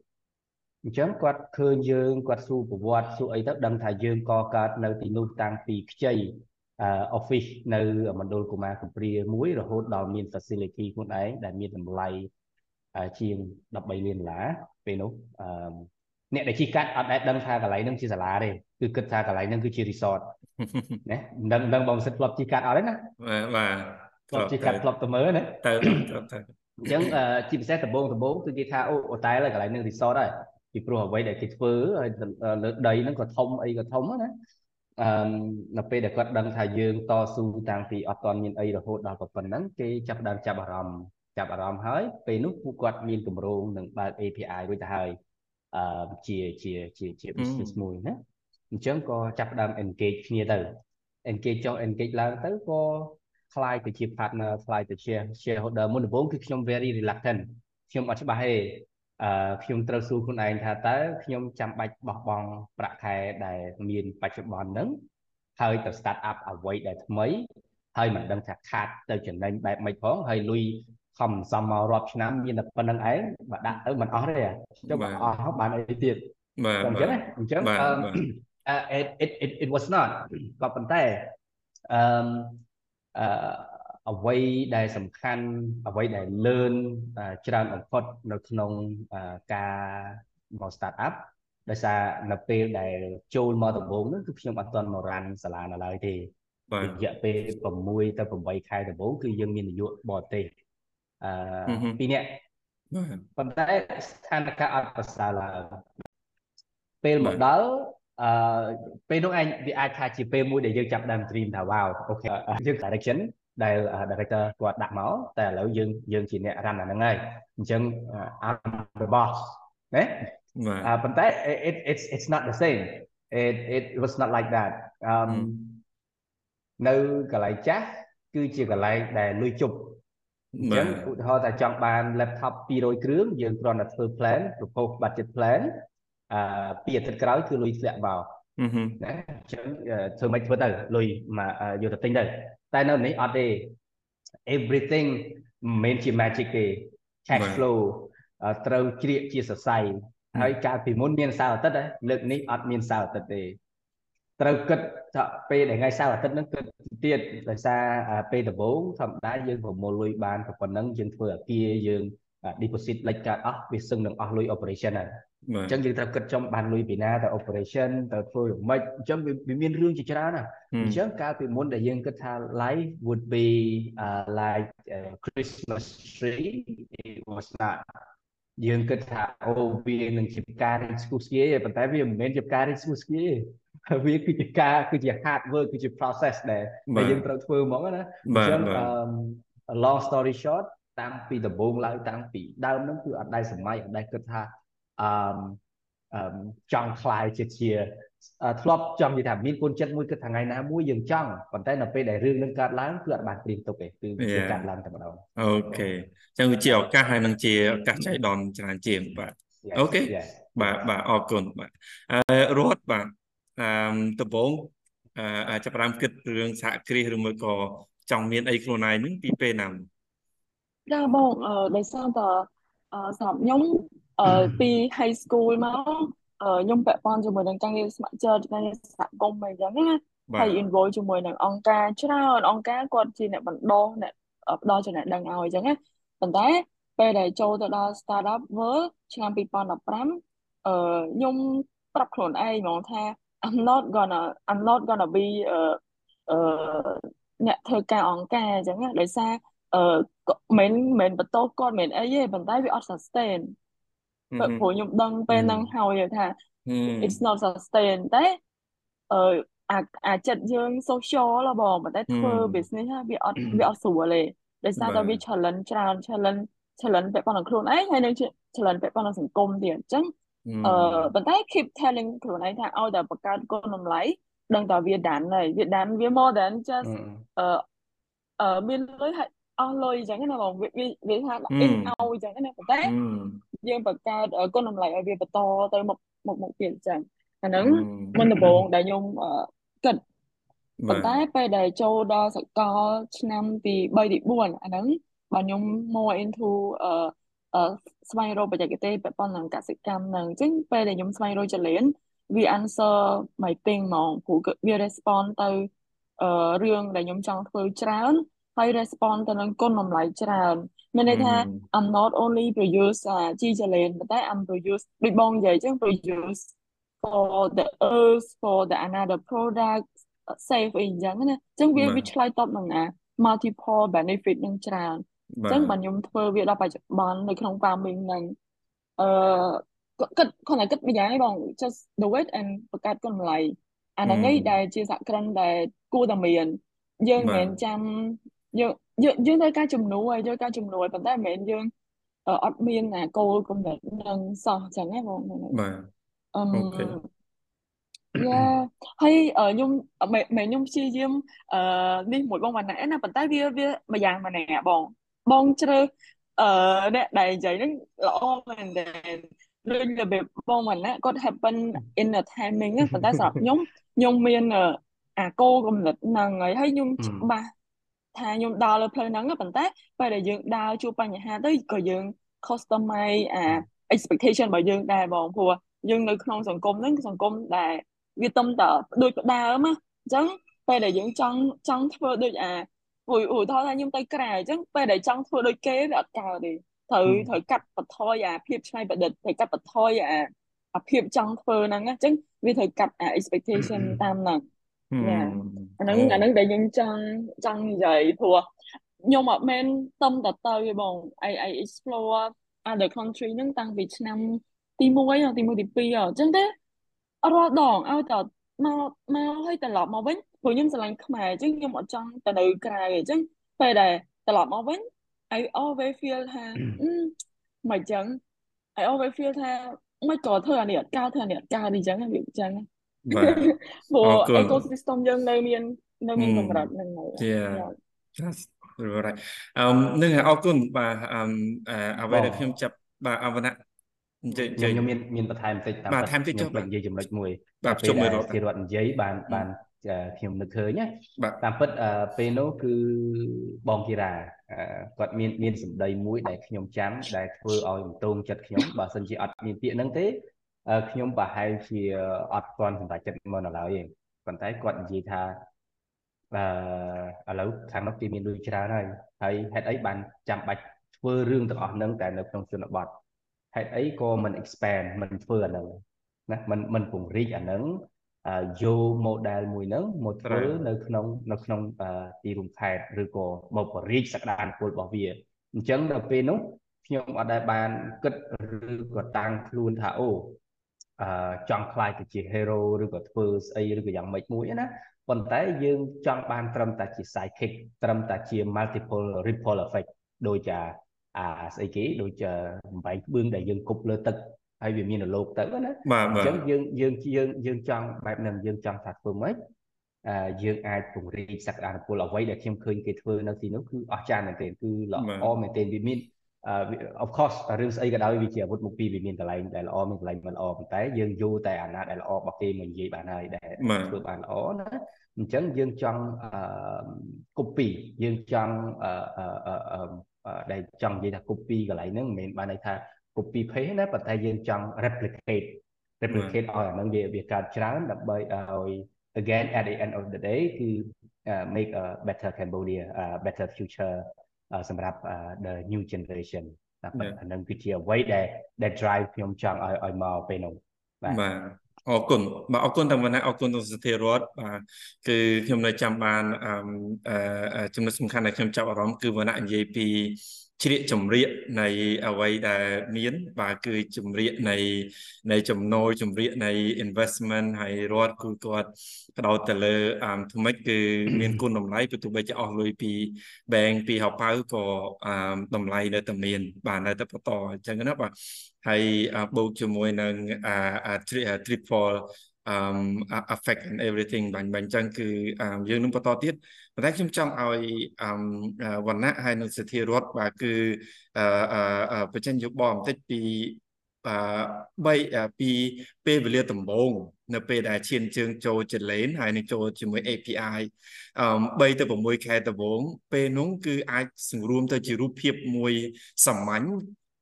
អញ្ចឹងគាត់ឃើញយើងគាត់សួរប្រវត្តិសួរអីទៅដឹងថាយើងកកើតនៅទីនោះតាំងពីខ្ចី office នៅមណ្ឌលកុមារកំព្រាមួយរហូតដល់មាន facility ខ្លួនឯងដែលមានតម្លៃជាង13លានដុល្លារពេលនោះអឺអ្នកដែលជិះកាត់អត់ដែលដឹងថាកន្លែងហ្នឹងជាសាលាទេគឺគិតថាកន្លែងហ្នឹងគឺជា resort ណាមិនដឹងដឹងបងសិទ្ធធ្លាប់ជិះកាត់អត់ទេណាបាទធ្លាប់ជិះកាត់ធ្លាប់ទៅមើលណាទៅទៅអញ្ចឹងជាពិសេសដំបងដំបងគឺគេថាអូអូតែកន្លែងហ្នឹង resort ហើយ ពីព្រោះអ្វីដែលគេធ្វើហើយលើដីហ្នឹងក៏ធំអីក៏ធំណាអឺនៅពេលដែលគាត់ដឹងថាយើងតស៊ូតាំងពីអត់ទាន់មានអីរហូតដល់ប៉ុណ្ណឹងគេចាប់ដើមចាប់អារម្មណ៍ចាប់អារម្មណ៍ហើយពេលនោះពួកគាត់មានគម្រោងនឹងបើក API រួចទៅហើយអឺជាជាជាជា business មួយណាអញ្ចឹងក៏ចាប់ដើម engage គ្នាទៅ engage ចុះ engage ឡើងទៅក៏คล้ายទៅជា partner คล้ายទៅជា shareholder មុនដំបូងគឺខ្ញុំ very reluctant ខ្ញុំអត់ច្បាស់ទេ អឺខ្ញុំត្រូវសួរខ្លួនឯងថាតើខ្ញុំចាំបាច់បោះបង់ប្រាក់ខែដែលមានបច្ចុប្បន្នហ្នឹងហើយទៅ start up អ្វីដែលថ្មីហើយមិនដឹងថាខាតទៅចំណេញបែបម៉េចផងហើយលុយខំសំមករាប់ឆ្នាំមានតែប៉ុណ្្នឹងឯងបើដាក់ទៅមិនអស់ទេចុះបើអស់បានអីទៀតបាទអញ្ចឹងណាអញ្ចឹងអឺ it it it was not ក៏ប៉ុន្តែអឺអឺ អ្វីដែលសំខាន់អ្វីដែល learn ច្រើនបំផុតនៅក្នុងការមក start up ដោយសារនៅពេលដែលចូលមកដំបូងហ្នឹងគឺខ្ញុំអត់ទាន់មករានសាលានៅឡើយទេបាទរយៈពេល6ទៅ8ខែដំបូងគឺយើងមាននយោបាយបរទេសអឺពីរនាក់ប៉ុន្តែស្ថានភាពអត់ប្រសើរឡើងពេលមកដល់អឺពេលនោះឯងវាអាចថាជាពេលមួយដែលយើងចាប់ដើម dream ថា wow អូខេយើង direction ដែល director គាត់ដាក់មកតែឥឡូវយើងយើងជាអ្នក run អាហ្នឹងហើយអញ្ចឹង I'm the boss ណាប៉ុន្តែ it it's it's not the same it it was not like that um នៅកន្លែងចាស់គឺជាកន្លែងដែលលុយជប់អញ្ចឹងឧទាហរណ៍ថាចង់បាន laptop 200គ្រឿងយើងគ្រាន់តែធ្វើ plan propose budget plan អឺពីអាទិត្យក្រោយគឺលុយធ្លាក់មកណាអញ្ចឹងធ្វើមិនធ្វើទៅលុយមកយកទៅទិញទៅ តែនៅនេះអត់ទេ everything មិនមែនជា magic ទេ cash flow ត្រូវជ្រៀកជាសរសៃហើយកាលពីមុនមានសៅរ៍អាទិត្យលើកនេះអត់មានសៅរ៍អាទិត្យទេត្រូវគិតថាពេលដែលថ្ងៃសៅរ៍អាទិត្យហ្នឹងគិតទៀតដោយសារពេលដំបូងធម្មតាយើងប្រមូលលុយបានប៉ុណ្ណឹងយើងធ្វើអាគារយើង deposit លិចកាត់អស់វាសឹងនឹងអស់លុយ operation ហើយ អញ្ចឹងយើងត្រូវគិតចំបានលុយពីណាទៅ operation ទៅធ្វើយ៉ាងម៉េចអញ្ចឹងវាមានរឿងជាច្រើនណាអញ្ចឹងកាលពីមុនដែលយើងគិតថា life would be uh, like a Christmas tree it was not យើងគិតថាអូវានឹងជាការរៀនស្គូស្គីប៉ុន្តែវាមិនមែនជាការរៀនស្គូស្គីវាគឺជាការគឺជា hard work គឺជា process ដែលដែលយើងត្រូវធ្វើហ្មងណាអញ្ចឹង long story short តាំងពីដំបូងឡើយតាំងពីដើមហ្នឹងគឺអត់ដែលសម័យអត់ដែលគិតថា អឺអឺចង់ខ្លាយជាជាធ្លាប់ចង់និយាយថាមានកូនចិត្តមួយគិតថ្ងៃណាមួយយើងចង់ប៉ុន្តែនៅពេលដែលរឿងនឹងកើតឡើងគឺអត់បានព្រៀងទុកទេគឺវាកើតឡើងតែម្ដងអូខេអញ្ចឹងវាជាឱកាសហើយនឹងជាឱកាសចៃដន្យច្រើនជាងបាទអូខេបាទបាទអរគុណបាទអឺរត់បាទអឺដំបូងអឺចាប់ផ្ដើមគិតរឿងសហគ្រាសឬមួយក៏ចង់មានអីខ្លួនឯងហ្នឹងពីពេលណាចាបងអឺដោយសារតអឺសម្រាប់ខ្ញុំអឺ ពី high school មកអឺខ្ញុំពាក់ព័ន្ធជាមួយនឹងការងារស្ម័គ្រចិត្តការងារសហគមន៍អីចឹងណាហើយ involve ជាមួយនឹងអង្គការច្រើនអង្គការគាត់ជាអ្នកបណ្ដុះអ្នកផ្ដល់ចំណេះដឹងឲ្យអញ្ចឹងណាប៉ុន្តែពេលដែលចូលទៅដល់ startup world ឆ្នាំ2015អឺខ្ញុំប្រាប់ខ្លួនឯងហ្មងថា I'm not gonna I'm not gonna be អឺអឺអ្នកធ្វើការអង្គការអញ្ចឹងណាដោយសារអឺមិនមិនបន្តគាត់មិនអីទេប៉ុន្តែវាអត់ sustain ព្រោះខ្ញុំដឹងពេលហ្នឹងហើយថា it's not sustain តែអឺអាអាចិត្តយើង social ហ៎បងប៉ុន្តែធ្វើ business វាអត់វាអត់ស្រួលទេដោយសារតែវា challenge ច្រើន challenge challenge ពាក់ព័ន្ធនឹងខ្លួនឯងហើយនឹង challenge ពាក់ព័ន្ធនឹងសង្គមទៀតអញ្ចឹងអឺប៉ុន្តែ keep telling ខ្លួនឯងថាឲ្យតែបង្កើតគុណតម្លៃដឹងតែវាដានហើយវាដានវា more than just អឺអឺមានលុយហើយអស់លុយអញ្ចឹងណាបងវាវាថា in out អញ្ចឹងណាប៉ុន្តែ យើងបង្កើតគុណតម្លៃឲ្យវាបន្តទៅមុខមុខមុខទៀតអញ្ចឹងអាហ្នឹងមុនដំបូងដែលខ្ញុំគិតប៉ុន្តែពេលដែលចូលដល់សកលឆ្នាំទី3ទី4អាហ្នឹងបើខ្ញុំ more into អឺអឺស្វែងរកបច្ចេកទេសពាក់ព័ន្ធនឹងកសិកម្មហ្នឹងអញ្ចឹងពេលដែលខ្ញុំស្វែងរកចលៀនវា answer my thing ហ្មងព្រោះវា respond ទៅអឺរឿងដែលខ្ញុំចង់ធ្វើច្រើន ហើយ respond ទៅនឹងគុណតម្លៃច្រើនមានន័យថា I'm not only produce ជីចលេនប៉ុន្តែ I'm produce ដូចបងនិយាយចឹង produce for the earth for the another product save អីចឹងណាចឹងវាវាឆ្លើយតបនឹងអា multiple benefit នឹងច្រើនចឹងបើខ្ញុំធ្វើវាដល់បច្ចុប្បន្ននៅក្នុង farming ហ្នឹងអឺគិតគាត់តែគិតម្យ៉ាងឯងបង just do it and បង្កើតគុណតម្លៃអាហ្នឹងឯងដែលជាសហគ្រិនដែលគួរតែមានយើងមិនមែនចាំ យើងយើងយើងត្រូវការជំនួយយើងការជំនួយប៉ុន្តែមិនមែនយើងអត់មានអាគោលគំនិតនឹងសោះអញ្ចឹងណាបងបាទអឺយ៉ាហើយខ្ញុំមិនខ្ញុំព្យាយាមអឺនេះមួយបងម៉ាណែណាប៉ុន្តែវាវាមួយយ៉ាងម៉ាណែបងបងជ្រើសអឺអ្នកដែលនិយាយហ្នឹងល្អមែនតើដូចរបៀបបងម៉ាណែគាត់ happen in a timing ប៉ុន្តែសម្រាប់ខ្ញុំខ្ញុំមានអាគោលគំនិតហ្នឹងហើយហើយខ្ញុំច្បាស់ ថាខ្ញុំដើរលើផ្លូវហ្នឹងប៉ុន្តែពេលដែលយើងដើរជួបបញ្ហាទៅក៏យើង customize អា expectation របស់យើងដែរបងព្រោះយើងនៅក្នុងសង្គមហ្នឹងសង្គមដែលវាទំតដូចផ្ដើមណាអញ្ចឹងពេលដែលយើងចង់ចង់ធ្វើដូចអាឧយឧទាហរណ៍ថាខ្ញុំទៅក្រៅអញ្ចឹងពេលដែលចង់ធ្វើដូចគេវាអត់កើតទេត្រូវត្រូវកាត់បន្ថយអាភាពច្នៃប្រឌិតត្រូវកាត់បន្ថយអាអាភាពចង់ធ្វើហ្នឹងអញ្ចឹងវាត្រូវកាត់អា expectation តាមហ្នឹង ណាអាហ្នឹងអាហ្នឹងដែលយើងចង់ចង់និយាយព្រោះខ្ញុំអត់មែនតំតទៅទេបង I I explore other country ហ្នឹងតាំងពីឆ្នាំទី1ទី1ទី2អញ្ចឹងទេរាល់ដងឲ្យតមកមកឲ្យត្រឡប់មកវិញព្រោះខ្ញុំស្រឡាញ់ខ្មែរអញ្ចឹងខ្ញុំអត់ចង់ទៅនៅក្រៅអញ្ចឹងពេលដែលត្រឡប់មកវិញ I always feel ថាមិនអញ្ចឹង I always feel ថាមិនក៏ធ្វើអានេះអត់កើតធ្វើអានេះអត់កើតអញ្ចឹងវាអញ្ចឹង បាទព្រោះ ecosystem យើងនៅមាននៅមានកម្រិតហ្នឹងហើយ Yeah right អឺនឹងអរគុណបាទអឺអ្វីដែលខ្ញុំចាប់បាទអវណ្ណៈខ្ញុំមានមានបន្ថែមបន្តិចតាមបាទថែមតិចចុះបាទនិយាយចំណុចមួយបាទខ្ញុំមើលរត់ទីរត់និយាយបានបានខ្ញុំនឹកឃើញណាតាមពិតពេលនោះគឺបងគីរ៉ាគាត់មានមានសម្ដីមួយដែលខ្ញុំចាំដែលធ្វើឲ្យបន្ទងចិត្តខ្ញុំបើសិនជាអត់មានពាក្យហ្នឹងទេ ខ្ញុំប្រហែលជាអត់ទាន់សម្រេចចិត្តមកនៅឡើយទេប៉ុន្តែគាត់និយាយថាអឺឥឡូវខាងនោះគេមានលុយច្រើនហើយហើយហេតុអីបានចាំបាច់ធ្វើរឿងទាំងអស់ហ្នឹងតែនៅក្នុងជនបទហេតុអីក៏មិន expand មិនធ្វើអាហ្នឹងណាមិនមិនពង្រីកអាហ្នឹងយក model មួយហ្នឹងមកធ្វើនៅក្នុងនៅក្នុងទីរួមខេត្តឬក៏មកបរិយាសក្តានុពលរបស់វាអញ្ចឹងដល់ពេលនោះខ្ញុំអត់ដែលបានគិតឬក៏តាំងខ្លួនថាអូអឺ ចង់ខ្លាយទៅជា hero ឬក៏ធ្វើស្អីឬក៏យ៉ាងម៉េចមួយណាប៉ុន្តែយើងចង់បានត្រឹមតែជា sidekick ត្រឹមតែជា multiple ripple effect ដូចអាស្អីគេដូចបំបែកក្បឿងដែលយើងគប់លើទឹកហើយវាមានរលកទៅណាអញ្ចឹងយើងយើងយើងយើងចង់បែបហ្នឹងយើងចង់ថាធ្វើម៉េចអឺយើងអាចពង្រីកសក្តានុពលអ្វីដែលខ្ញុំឃើញគេធ្វើនៅទីនោះគឺអស្ចារ្យមែនទែនគឺល្អមែនទែនវាមាន of course រឿងស្អីក៏ដោយវាជាអាវុធមុខពីរវាមានកន្លែងដែលល្អមានកន្លែងមិនល្អប៉ុន្តែយើងយល់តែអាណាដែលល្អរបស់គេមកនិយាយបានហើយដែលធ្វើបានល្អណាអញ្ចឹងយើងចង់អឺ copy យើងចង់អឺដែលចង់និយាយថា copy កន្លែងហ្នឹងមិនមែនបានន័យថា copy paste ណាប៉ុន្តែយើងចង់ replicate replicate ឲ្យអាហ្នឹងវាវាកើតច្រើនដើម្បីឲ្យ again at the end of the day គឺ make a better Cambodia a better future សម្រាប់ the new generation តែប៉ុណ្្នឹងគឺជាអ្វីដែលដែល drive ខ្ញុំចង់ឲ្យឲ្យមកពេលនោះបាទបាទអរគុណបាទអរគុណតាមវណ្ណៈអរគុណទៅសធារតបាទគឺខ្ញុំនៅចាំបានអឺចំណុចសំខាន់ដែលខ្ញុំចាប់អារម្មណ៍គឺវណ្ណៈនិយាយពី ជ្រៀកចម្រៀកនៃអ្វីដែលមាន បាទគឺចម្រៀកនៃនៃចំណូលចម្រៀកនៃ investment ហើយរដ្ឋគឺគាត់បដោតទៅលើអាថ្មិចគឺមានគុណតម្លៃព្រោះទោះបីជាអស់លុយពី bank ពីហៅប៉ៅក៏អាតម្លៃនៅតែមាន បាទនៅតែបន្តអញ្ចឹងណាបាទហើយបូកជាមួយនឹងអា triple um affect and everything បាញ់បាញ់ចឹងគឺយើងនឹងបន្តទៀតប៉ុន្តែខ្ញុំចង់ឲ្យវណ្ណៈហើយនឹងសិទ្ធិរដ្ឋបាទគឺបញ្ចេញយោបល់បន្តិចពី3ពីពេលវេលាដំបូងនៅពេលដែលឈានជើងចូលចលេនហើយនឹងចូលជាមួយ API 3ទៅ6ខែដំបូងពេលនោះគឺអាចសម្រួមទៅជារូបភាពមួយសាមញ្ញ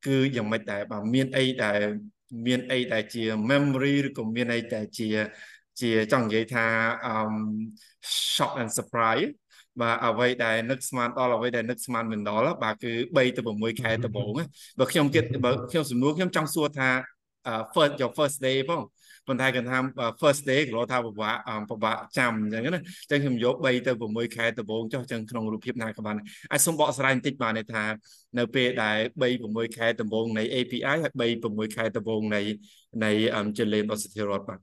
គឺយ៉ាងម៉េចដែរបាទមានអីដែល មានអីដែលជា memory ឬក៏មានអីដែលជា ជាចង់និយាយថា um shock and surprise បាទអ្វីដែលនឹកស្មានដល់អ្វីដែលនឹកស្មានមិនដល់បាទគឺ3ទៅ6ខែដំបូងបើខ្ញុំគិតបើខ្ញុំសំណួរខ្ញុំចង់សួរថា first your first day ផង ប៉ុន្តែគាត់ថា first day គេថាពិបាកពិបាកចាំអញ្ចឹងណាអញ្ចឹងខ្ញុំយក3ទៅ6ខែដំបូងចុះអញ្ចឹងក្នុងរូបភាពណាក៏បានអាចសុំបកស្រាយបន្តិចបានថានៅពេលដែល3 6ខែដំបូងនៃ API ហើយ3 6ខែដំបូងនៃនៃចលេនរបស់សិទ្ធិរដ្ឋបាទ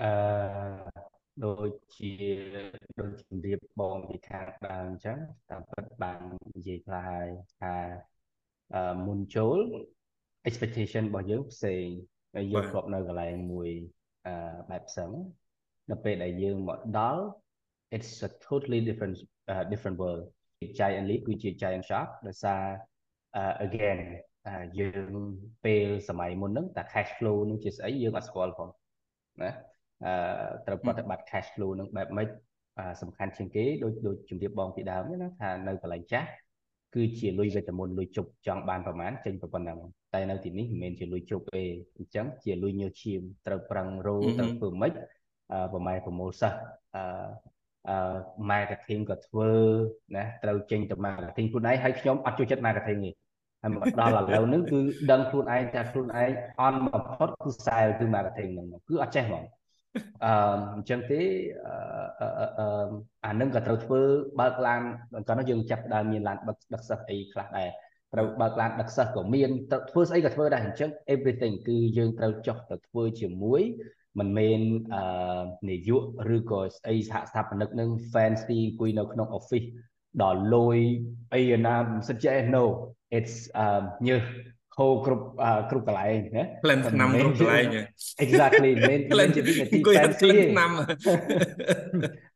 អឺដូចជាដូចជំរាបបងពីខាងដើមអញ្ចឹងតាមពិតបាននិយាយខ្លះហើយថាអឺមុនចូល expectation របស់យើងផ្សេងហើយយើងធ្លាប់នៅកន្លែងមួយអឺបែបផ្សេងនៅពេលដែលយើងមកដល់ it's a totally different uh, different world giant leap គឺជា giant shock ដោយសារ uh, again យើងពេលសម័យមុនហ្នឹងតែ cash flow នឹងជាស្អីយើងអត់ស្គាល់ផងណាអឺត្រូវប្រតិបត្តិ cash flow នឹងបែបម៉េចសំខាន់ជាងគេដូចដូចជំរាបបងពីដើមណាថានៅកន្លែងចាស់ គឺជាលុយវេទមន្តលុយជប់ចង់បានប្រមាណចេញប៉ុណ្ណឹងតែនៅទីនេះមិនមែនជាលុយជប់ទេអញ្ចឹងជាលុយញើឈាមត្រូវប្រឹងរោត្រូវធ្វើម៉េចអឺប្រម៉ែប្រមូលសិស្សអឺអឺ marketing ក៏ធ្វើណាត្រូវចេញទៅ marketing ខ្លួនឯងហើយខ្ញុំអត់ចូលចិត្ត marketing ទេហើយមកដល់ឥឡូវហ្នឹងគឺដឹងខ្លួនឯងថាខ្លួនឯងអន់បំផុតគឺ sale គឺ marketing ហ្នឹងគឺអត់ចេះហ្មង អឺអញ្ចឹងទេអឺអានឹងក៏ត្រូវធ្វើបើកឡានកាលនោះយើងចាប់ដើមមានឡានដឹកដឹកសិស្សអីខ្លះដែរត្រូវបើកឡានដឹកសិស្សក៏មានធ្វើស្អីក៏ធ្វើដែរអញ្ចឹង everything គឺយើងត្រូវចុះទៅធ្វើជាមួយមិនមែនអឺនាយកឬក៏ស្អីសហស្ថាបនិកនឹង fancy អង្គុយនៅក្នុង office ដល់លុយអីណាមិនសិតចេះ no it's អឺញើស ហូរគ្រប់គ្រប់កន្លែងណា plan ឆ្នាំគ្រប់កន្លែង exactly មិនមែនជាវិធី fancy ឆ្នាំ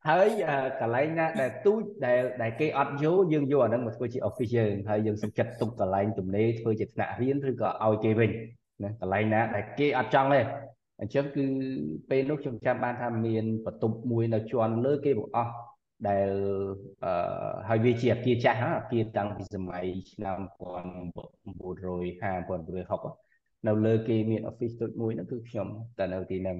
ហើយកន្លែងណាដែលទូចដែលដែលគេអត់យកយើងយកអាហ្នឹងមកធ្វើជា office យើងហើយយើងសុខចិត្តទុកកន្លែងទំនេរធ្វើជាថ្នាក់រៀនឬក៏ឲ្យគេវិញណាកន្លែងណាដែលគេអត់ចង់ទេអញ្ចឹងគឺពេលនោះខ្ញុំចាំបានថាមានបន្ទប់មួយនៅជាន់លើគេបង្អស់ ដែលអឺហើយវាជាអគារចាស់អគារតាំងពីសម័យឆ្នាំ1950 1960នៅលើគេមាន office ទុតមួយនោះគឺខ្ញុំទៅនៅទីហ្នឹង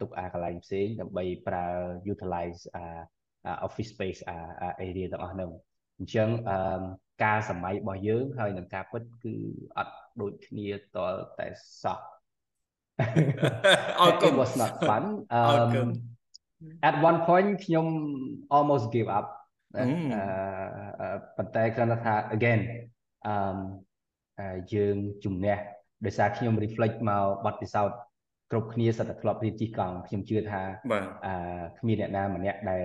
ទុកអាកន្លែងផ្សេងដើម្បីប្រើ utilize អា office space អា area ទាំងអស់ហ្នឹងអញ្ចឹងអឺការសម័យរបស់យើងហើយនឹងការពិតគឺអត់ដូចគ្នាតតែសោះអរគុណ It was not fun um at one point ខ្ញុំ almost give up អឺប៉ុន្តែគ្រាន់តែថា again អឺយើងជំនះដោយសារខ្ញុំ reflect មកបទពិសោធន៍គ្រប់គ្នាសិតតែធ្លាប់រៀនជិះកង់ខ្ញុំជឿថាអឺគ្មានអ្នកណាម្នាក់ដែល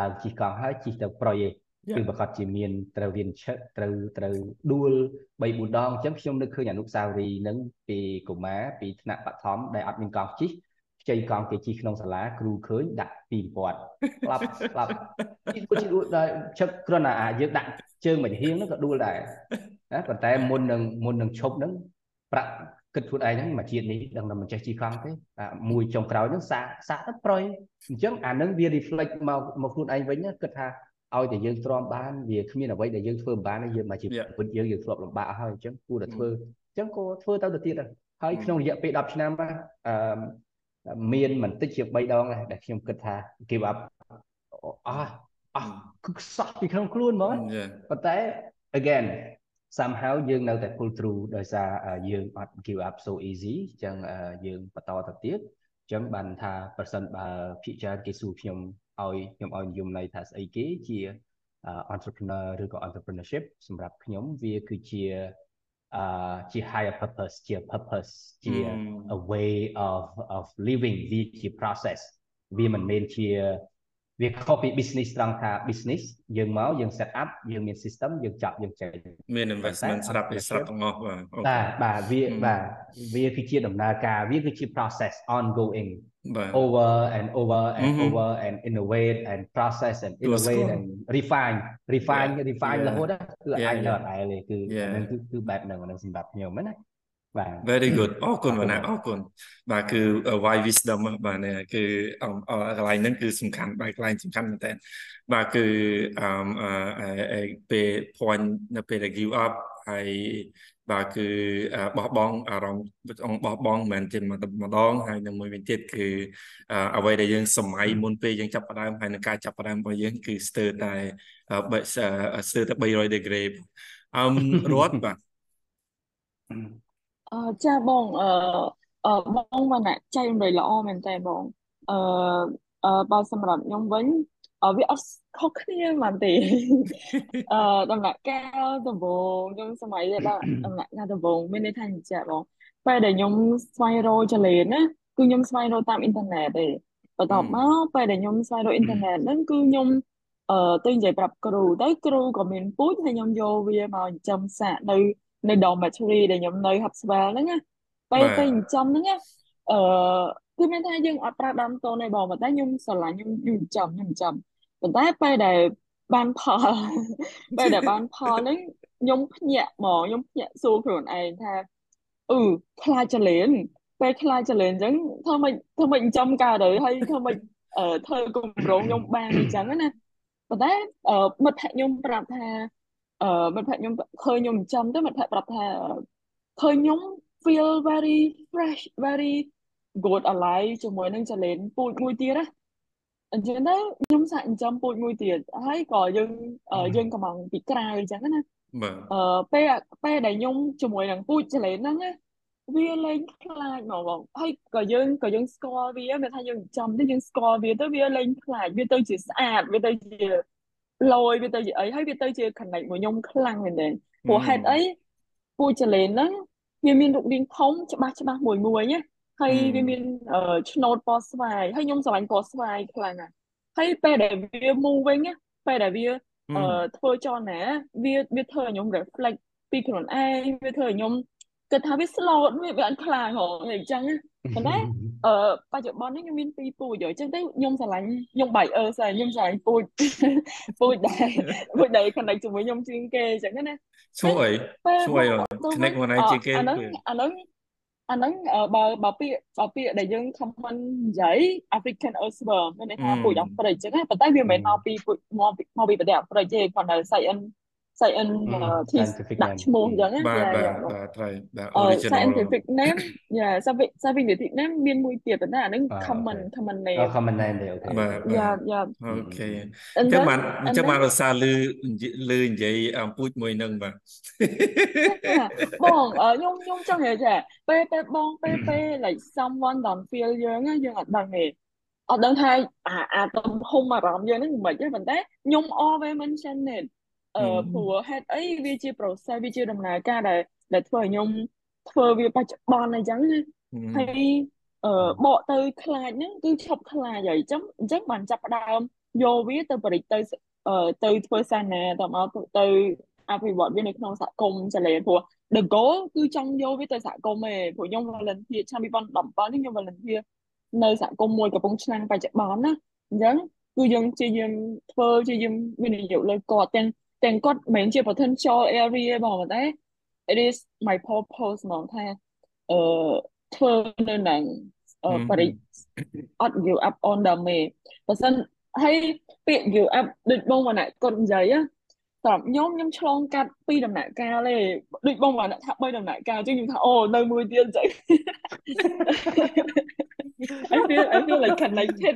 ឡើងជិះកង់ហើយជិះទៅប្រយទេគឺប្រកាសជាមានត្រូវរៀនឆឹកត្រូវត្រូវដួល3 4ដងអញ្ចឹងខ្ញុំនឹកឃើញអនុស្សាវរីយ៍នឹងពីកុមារពីថ្នាក់បឋមដែលអត់មានកង់ជិះ ខ្ចីកង់គេជិះក្នុងសាលាគ្រូឃើញដាក់ពីពាត់ស្លាប់ស្លាប់ជិះគួរជិះដួលដែរឆឹកគ្រាន់តែអាយើងដាក់ជើងមួយហៀងហ្នឹងក៏ដួលដែរណាប៉ុន្តែមុននឹងមុននឹងឈប់ហ្នឹងប្រាក់គិតខ្លួនឯងហ្នឹងមកជាតិនេះដឹងតែមិនចេះជិះកង់ទេមួយចុងក្រោយហ្នឹងសាកសាកទៅប្រយអញ្ចឹងអានឹងវា reflect មកមកខ្លួនឯងវិញគិតថាឲ្យតែយើងទ្រាំបានវាគ្មានអ្វីដែលយើងធ្វើមិនបានទេយើងមកជាពិតយើងយើងធ្លាប់លំបាកហើយអញ្ចឹងគួរតែធ្វើអញ្ចឹងក៏ធ្វើទៅទៅទៀតហើយក្នុងរយៈពេល10ឆ្នាំអឺ មានមិនតិចជា3ដងដែលខ្ញុំគិតថា give up អស់អស់គឺខ្សោះពីក្នុងខ្លួនហ្មងប៉ុន្តែ again somehow យើងនៅតែ pull through ដោយសារយើងអត់ give up so easy អញ្ចឹងយើងបន្តទៅទៀតអញ្ចឹងបានថាប្រសិនបើភិជាគេសួរខ្ញុំឲ្យខ្ញុំឲ្យនិយមន័យថាស្អីគេជា entrepreneur ឬក៏ entrepreneurship សម្រាប់ខ្ញុំវាគឺជាអឺ ជា higher purpose ជា purpose ជា a way of of living វាជា process វាមិនមែនជាវាខុសពី business ត្រង់ថា business យើងមកយើង set up យើងមាន system យើងចាប់យើងចេញមាន investment ស្រាប់ពីស្រាប់ទាំងអស់បាទបាទបាទវាបាទវាគឺជាដំណើរការវាគឺជា process ongoing over and over and over and innovate and process and innovate and refine refine refine រហូតគឺអាចនៅអត់ដែរគឺហ្នឹងគឺគឺបែបហ្នឹងហ្នឹងសម្រាប់ខ្ញុំណាបាទ very good អរគុណបងណាអរគុណបាទគឺ why wisdom បាទនេះគឺកន្លែងហ្នឹងគឺសំខាន់បាទកន្លែងសំខាន់មែនតើបាទគឺអឺពេល point នៅពេលដែល give up ហើយ បាទគឺបោះបង់អារម្មណ៍បោះបង់មិនមែនជាម្ដងហើយនឹងមួយវិញទៀតគឺអ្វីដែលយើងសម័យមុនពេលយើងចាប់ផ្ដើមហើយនឹងការចាប់ផ្ដើមរបស់យើងគឺស្ទើរតែស្ទើរតែ300 degree អឹមរត់បាទអឺចាបងអឺអឺបងបានចែករំលែកល្អមែនតើបងអឺអឺបើសម្រាប់ខ្ញុំវិញអឺ វាអត់ខុសគ្នាហ្មងទេអឺដំណាក់កាលដំបូងខ្ញុំសម័យដល់ដំណាក់កាលដំបូងមានន័យថាចាបងពេលដែលខ្ញុំស្វែងរកចលេនណាគឺខ្ញុំស្វែងរកតាមអ៊ីនធឺណិតទេបន្ទាប់មកពេលដែលខ្ញុំស្វែងរកអ៊ីនធឺណិតហ្នឹងគឺខ្ញុំអឺទៅនិយាយប្រាប់គ្រូទៅគ្រូក៏មានពូជហើយខ្ញុំយកវាមកចិញ្ចឹមសាកនៅនៅ dormitory ដែលខ្ញុំនៅ Hubswell ហ្នឹងណាពេលទៅចិញ្ចឹមហ្នឹងណាអឺគឺមានថាយើងអត់ប្រើដើមតូនទេបងប៉ុន្តែខ្ញុំស្រឡាញ់ខ្ញុំខ្ញុំចិញ្ចឹមខ្ញុំចិញ្ចឹម ប៉ុន្តែពេលដែលបានផលពេលដែលបានផលហ្នឹងខ្ញុំភ្ញាក់ហ្មងខ្ញុំភ្ញាក់សួរខ្លួនឯងថាអឺខ្លាចចលេនពេលខ្លាចចលេនអញ្ចឹងធ្វើម៉េចធ្វើម៉េចចិញ្ចឹមកើតទៅហើយធ្វើម៉េចអឺធ្វើគម្រោងខ្ញុំបានអញ្ចឹងណាប៉ុន្តែអឺមិត្តភក្តិខ្ញុំប្រាប់ថាអឺមិត្តភក្តិខ្ញុំឃើញខ្ញុំចិញ្ចឹមទៅមិត្តភក្តិប្រាប់ថាឃើញខ្ញុំ feel very fresh very good alive ជាមួយនឹងចលេនពូជមួយទៀតណា អញ្ចឹងទៅខ្ញុំសាក់ចិញ្ចឹមពូជមួយទៀតហើយក៏យើងយើងកំងពីក្រៅអញ្ចឹងណាបាទអឺពេលពេលដែលខ្ញុំជាមួយនឹងពូជចលែនហ្នឹងណាវាលែងខ្លាចមកបងហើយក៏យើងក៏យើងស្គាល់វាមិនថាយើងចំទៅយើងស្គាល់វាទៅវាលែងខ្លាចវាទៅជាស្អាតវាទៅជាលយវាទៅជាអីហើយវាទៅជា connect មួយខ្ញុំខ្លាំងមែនទេព្រោះហេតុអីពូជចលែនហ្នឹងវាមានរូបរាងធំច្បាស់ច្បាស់មួយមួយណា ហើយវាមានឆ្នោតពណ៌ស្វាយហើយខ្ញុំស្រឡាញ់ពណ៌ស្វាយខ្លាំងណាស់ហើយពេលដែលវាមូវិញពេលដែលវាធ្វើចលនាវាវាធ្វើឲ្យខ្ញុំ reflect ពីខ្លួនឯងវាធ្វើឲ្យខ្ញុំគិតថាវា slow វាវាអត់ខ្លាំងហ៎អញ្ចឹងប៉ុន្តែអឺបច្ចុប្បន្ននេះខ្ញុំមានពីរពូជអញ្ចឹងទៅខ្ញុំស្រឡាញ់ខ្ញុំបាយអឺស្អីខ្ញុំស្រឡាញ់ពូជពូជដែរពូជដែល connect ជាមួយខ្ញុំជាងគេអញ្ចឹងណាឈ្មោះអីឈ្មោះអី connect មួយណាជាងគេអាហ្នឹងអាហ្នឹង អាហ្នឹងបើបើពាក្យបើពាក្យដែលយើង common និយាយ African earthworm មានន័យថាពូជអាហ្វ្រិកអញ្ចឹងប៉ុន្តែវាមិនមែនមកពីពូជមកមកពីប្រទេសអាហ្វ្រិកទេគាត់នៅ science science ទីដាក់ឈ្មោះអញ្ចឹងណាបាទបាទបាទត្រូវបាទ original scientific name យ៉ា scientific name មានមួយទៀតប៉ុន្តែអាហ្នឹង common common name អូ common name ទេអូខេបាទយ៉ាយ៉ាអូខេអញ្ចឹងបានអញ្ចឹងបានរសារលឺលឺនិយាយអំពូជមួយនឹងបាទបងខ្ញុំខ្ញុំចង់និយាយថាពេលពេលបងពេលពេល like someone don't feel យើងយើងអត់ដឹងទេអត់ដឹងថាអាអាទំហំអារម្មណ៍យើងហ្នឹងមិនទេប៉ុន្តែខ្ញុំ always mention it អឺព្រោះហេតុអីវាជា process វាជាដំណើរការដែលដែលធ្វើឲ្យខ្ញុំធ្វើវាបច្ចុប្បន្នអញ្ចឹងណាហើយអឺបកទៅខ្លាចហ្នឹងគឺឈប់ខ្លាចហើយអញ្ចឹងអញ្ចឹងបានចាប់ផ្ដើមយកវាទៅបរិយាទៅអឺទៅធ្វើសាសនាទៅមកទៅអភិវឌ្ឍវានៅក្នុងសហគមន៍ចលែព្រោះ the goal គឺចង់យកវាទៅសហគមន៍ឯងព្រោះខ្ញុំ volunteer ឆ្នាំ2017នេះខ្ញុំ volunteer នៅសហគមន៍មួយកំពង់ឆ្នាំងបច្ចុប្បន្នណាអញ្ចឹងគឺយើងជាយើងធ្វើជាយើងវិនិយោគលើគាត់ទាំង ទាំងគាត់មិនមែនជា potential area បងតែ it is my purpose ហ្មងថាអឺធ្វើនៅនឹងអឺបរិអត់ give up on the me បើសិនហើយពាក្យ give up ដូចបងវណ្ណៈគាត់និយាយសម្រាប់ខ្ញុំខ្ញុំឆ្លងកាត់ពីរដំណាក់កាលទេដូចបងវណ្ណៈថា3ដំណាក់កាលអញ្ចឹងខ្ញុំថាអូនៅមួយទៀតអញ្ចឹង I feel I feel like connected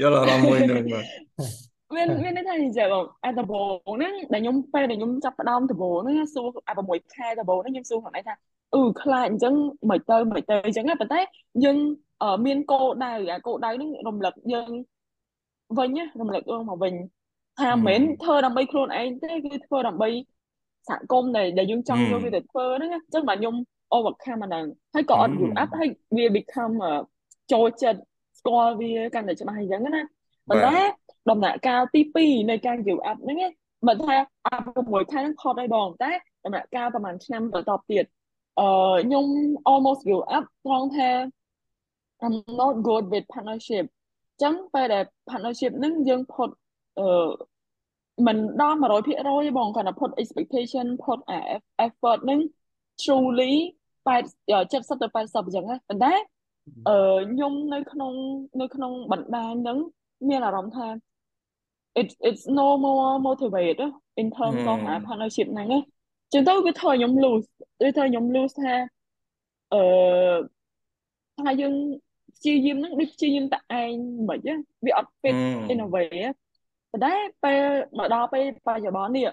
យល់អារម្មណ៍មួយនឹងបាទ មានមានន័យថានិយាយបងអាដំបូងហ្នឹងដែលខ្ញុំពេលដែលខ្ញុំចាប់ផ្ដើមដំបូងហ្នឹងសួរអា6ខែដំបូងហ្នឹងខ្ញុំសួរខ្លួនឯងថាអឺខ្លាចអញ្ចឹងមិនទៅមិនទៅអញ្ចឹងប៉ុន្តែយើងមានគោលដៅអាគោលដៅហ្នឹងរំលឹកយើងវិញណារំលឹកយើងមកវិញថាមិនមែនធ្វើដើម្បីខ្លួនឯងទេគឺធ្វើដើម្បីសហគមន៍ដែលដែលយើងចង់យកវាទៅធ្វើហ្នឹងអញ្ចឹងបាទខ្ញុំ overcome អាហ្នឹងហើយក៏អត់ give up ហើយវា become ចូលចិត្តស្គាល់វាកាន់តែច្បាស់អញ្ចឹងណា ប៉ុន្តែដំណាក់កាលទី2នៃការ give up ហ្នឹងមិនថាអា6ខែហ្នឹងផុតហើយបងតែដំណាក់កាលប្រហែលឆ្នាំបន្តទៀតអឺខ្ញុំ almost give up ត្រង់ថា I'm not good with partnership ចឹងពេលដែល partnership ហ្នឹងយើងផុតអឺមិនដល់100%ទេបងគាត់ថាផុត expectation ផុត effort ហ្នឹង truly 70ទៅ80អញ្ចឹងណាប៉ុន្តែអឺខ្ញុំនៅក្នុងនៅក្នុងបណ្ដាញហ្នឹង មានអារម្មណ៍ថា it's it's no more motivated in terms of partnership ហ្នឹងណាចឹងទៅវាធ្វើឲ្យខ្ញុំ lose វាធ្វើឲ្យខ្ញុំ lose ថាអឺថាយើងព្យាយាមហ្នឹងដូចព្យាយាមតែឯងមិនហ៎វាអត់ fit in a way ប៉ុន្តែពេលមកដល់ពេលបច្ចុប្បន្ននេះ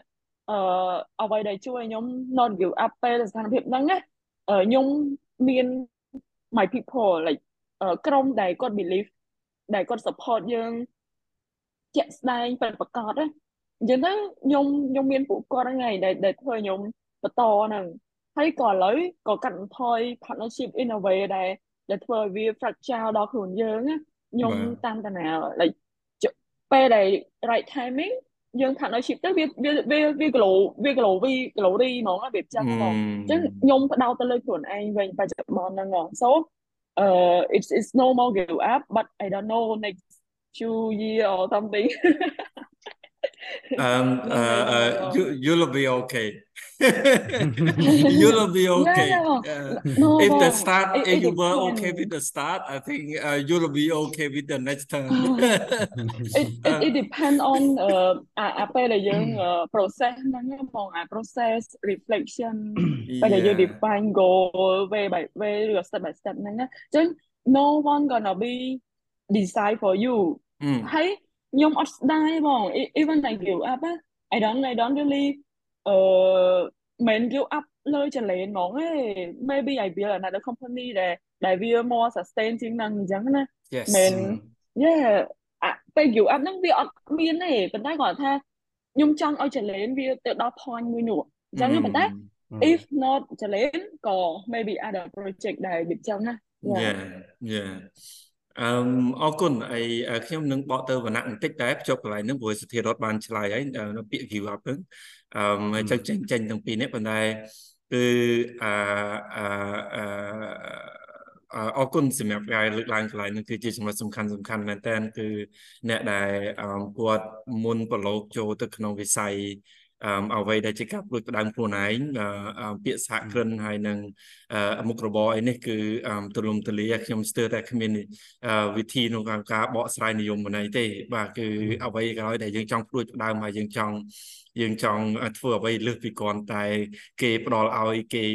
អឺអ្វីដែលជួយខ្ញុំ not give up ពេលស្ថានភាពហ្នឹងណាខ្ញុំមាន my people like ក្រុមដែលគាត់ believe ដែលគាត់ support យើងជាក់ស្ដែងពិតប្រាកដណាអញ្ចឹងទៅខ្ញុំខ្ញុំមានពួកគាត់ហ្នឹងហើយដែលដែលធ្វើខ្ញុំបន្តហ្នឹងហើយក៏ឥឡូវក៏កាត់បន្ថយ partnership in a way ដែលដែលធ្វើឲ្យវា fragile ដល់ខ្លួនយើងណាខ្ញុំតាមតាណា like ពេលដែល right timing យើង partnership ទៅវាវាវាវា glow វា glow វា glory ហ្មងវាចាស់ហ្មងអញ្ចឹងខ្ញុំផ្ដោតទៅលើខ្លួនឯងវិញបច្ចុប្បន្នហ្នឹង so uh it's it's no more give up but i don't know next two year or something. um, uh, uh, you you'll be okay. you'll be okay. Yeah, uh, no, if the start, it, if it you were okay with the start, I think uh, you'll be okay with the next term. it, it, it depends on uh អាពេលដែលយើង process ហ្នឹងហ្មងអា process reflection ពេលដែលយើង define goal way by way ឬ step by step ហ្នឹងណាអញ្ចឹង no one gonna be decide for you ហើយខ្ញុំអត់ស្ដាយបង even I give up I don't I don't really អឺមិន give up លើចលែនហ្មងឯង maybe I build another company ដែលដែលវា more sustain ជាងហ្នឹងអញ្ចឹងណាមិន yeah អាពេល give up ហ្នឹងវាអត់មានទេប៉ុន្តែគាត់ថាខ្ញុំចង់ឲ្យចលែនវាទៅដល់ point មួយនោះអញ្ចឹងប៉ុន្តែ if not ចលែនក៏ maybe other project ដែរវាចឹងណា yeah yeah អឺអរគុណអីខ្ញុំនឹងបកទៅវណ្ណៈបន្តិចតែភ្ជាប់កន្លែងហ្នឹងព្រោះសធារដ្ឋបានឆ្លើយហើយនៅពាក្យ give up ហ្នឹង អឺចឹងចេញចេញទាំងពីរនេះប៉ុន្តែគឺអឺអឺអរគុណសម្រាប់ការលើកឡើងកន្លែងនេះគឺជាចំណុចសំខាន់សំខាន់មែនតើគឺអ្នកដែលគាត់មុនប្រឡូកចូលទៅក្នុងវិស័យ អ្វីដែលជាការព្រួយផ្ដើមខ្លួនឯងពាក្យសហគ្រិនហើយនឹងមុខរបរអីនេះគឺទូលំទូលាយខ្ញុំស្ទើរតែគ្មានវិធីក្នុងការបកស្រាយនិយមន័យទេ បាទគឺអ្វីក៏ដោយដែលយើងចង់ព្រួយផ្ដើមហើយយើងចង់យើងចង់ធ្វើអ្វីលើសពីគ្រាន់តែ គេផ្ដល់ឲ្យគេ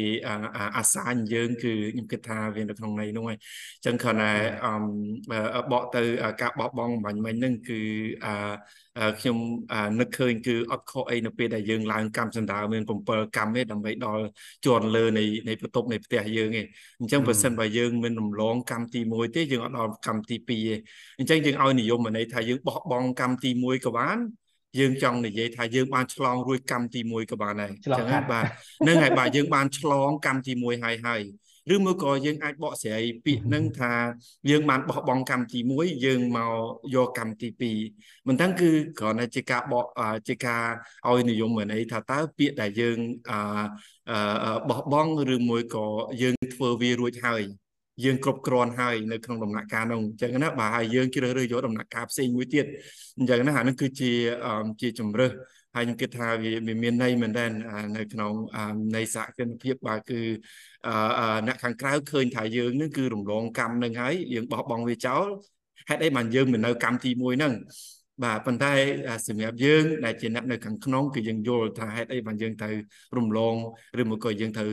អាសាញយើងគឺខ្ញុំគិតថាវានៅក្នុងន័យនោះហើយអញ្ចឹងគ្រាន់តែបកទៅការបោះបង់បាញ់មិញហ្នឹងគឺ ខ្ញុំនឹកឃើញគឺអត់ខុសអីនៅពេលដែលយើងឡើងកម្មសណ្ដាមាន7កម្មទេដើម្បីដល់ជាន់លើនៃនៃបន្ទប់នៃផ្ទះយើងឯងអញ្ចឹងបើសិនបើយើងមិនរំលងកម្មទី1ទេយើងអត់ដល់កម្មទី2ទេអញ្ចឹងយើងឲ្យនិយមន័យថាយើងបោះបង់កម្មទី1ក៏បានយើងចង់និយាយថាយើងបានឆ្លងរួចកម្មទី1ក៏បានដែរអញ្ចឹងបាទនឹងហើយបាទយើងបានឆ្លងកម្មទី1ហើយហើយ ឬមួយក៏យើងអាចបកស្រាយពាក្យនឹងថាយើងបានបោះបង់កម្មទី1យើងមកយកកម្មទី2មិនទាំងគឺគ្រាន់តែជាការបកជាការឲ្យនិយមន័យថាតើពាក្យដែលយើងបោះបង់ឬមួយក៏យើងធ្វើវារួចហើយយើងគ្រប់គ្រាន់ហើយនៅក្នុងដំណាក់កាលនោះអញ្ចឹងណាបាទហើយយើងជ្រើសរើសយកដំណាក់កាលផ្សេងមួយទៀតអញ្ចឹងណាអានោះគឺជាជាជំរើសហើយខ្ញុំគិតថាវាមានន័យមែនទែននៅក្នុងនៃសហគ្រិនភាពបាទគឺ អ្នកខាងក្រៅឃើញថាយើងនឹងគឺរំលងកម្មនឹងហើយយើងបោះបង់វាចោលហេតុអីបានយើងមិននៅកម្មទី1ហ្នឹងបាទប៉ុន្តែសម្រាប់យើងដែលជាអ្នកនៅខាងក្នុងគឺយើងយល់ថាហេតុអីបានយើងទៅរំលងឬមកក៏យើងទៅ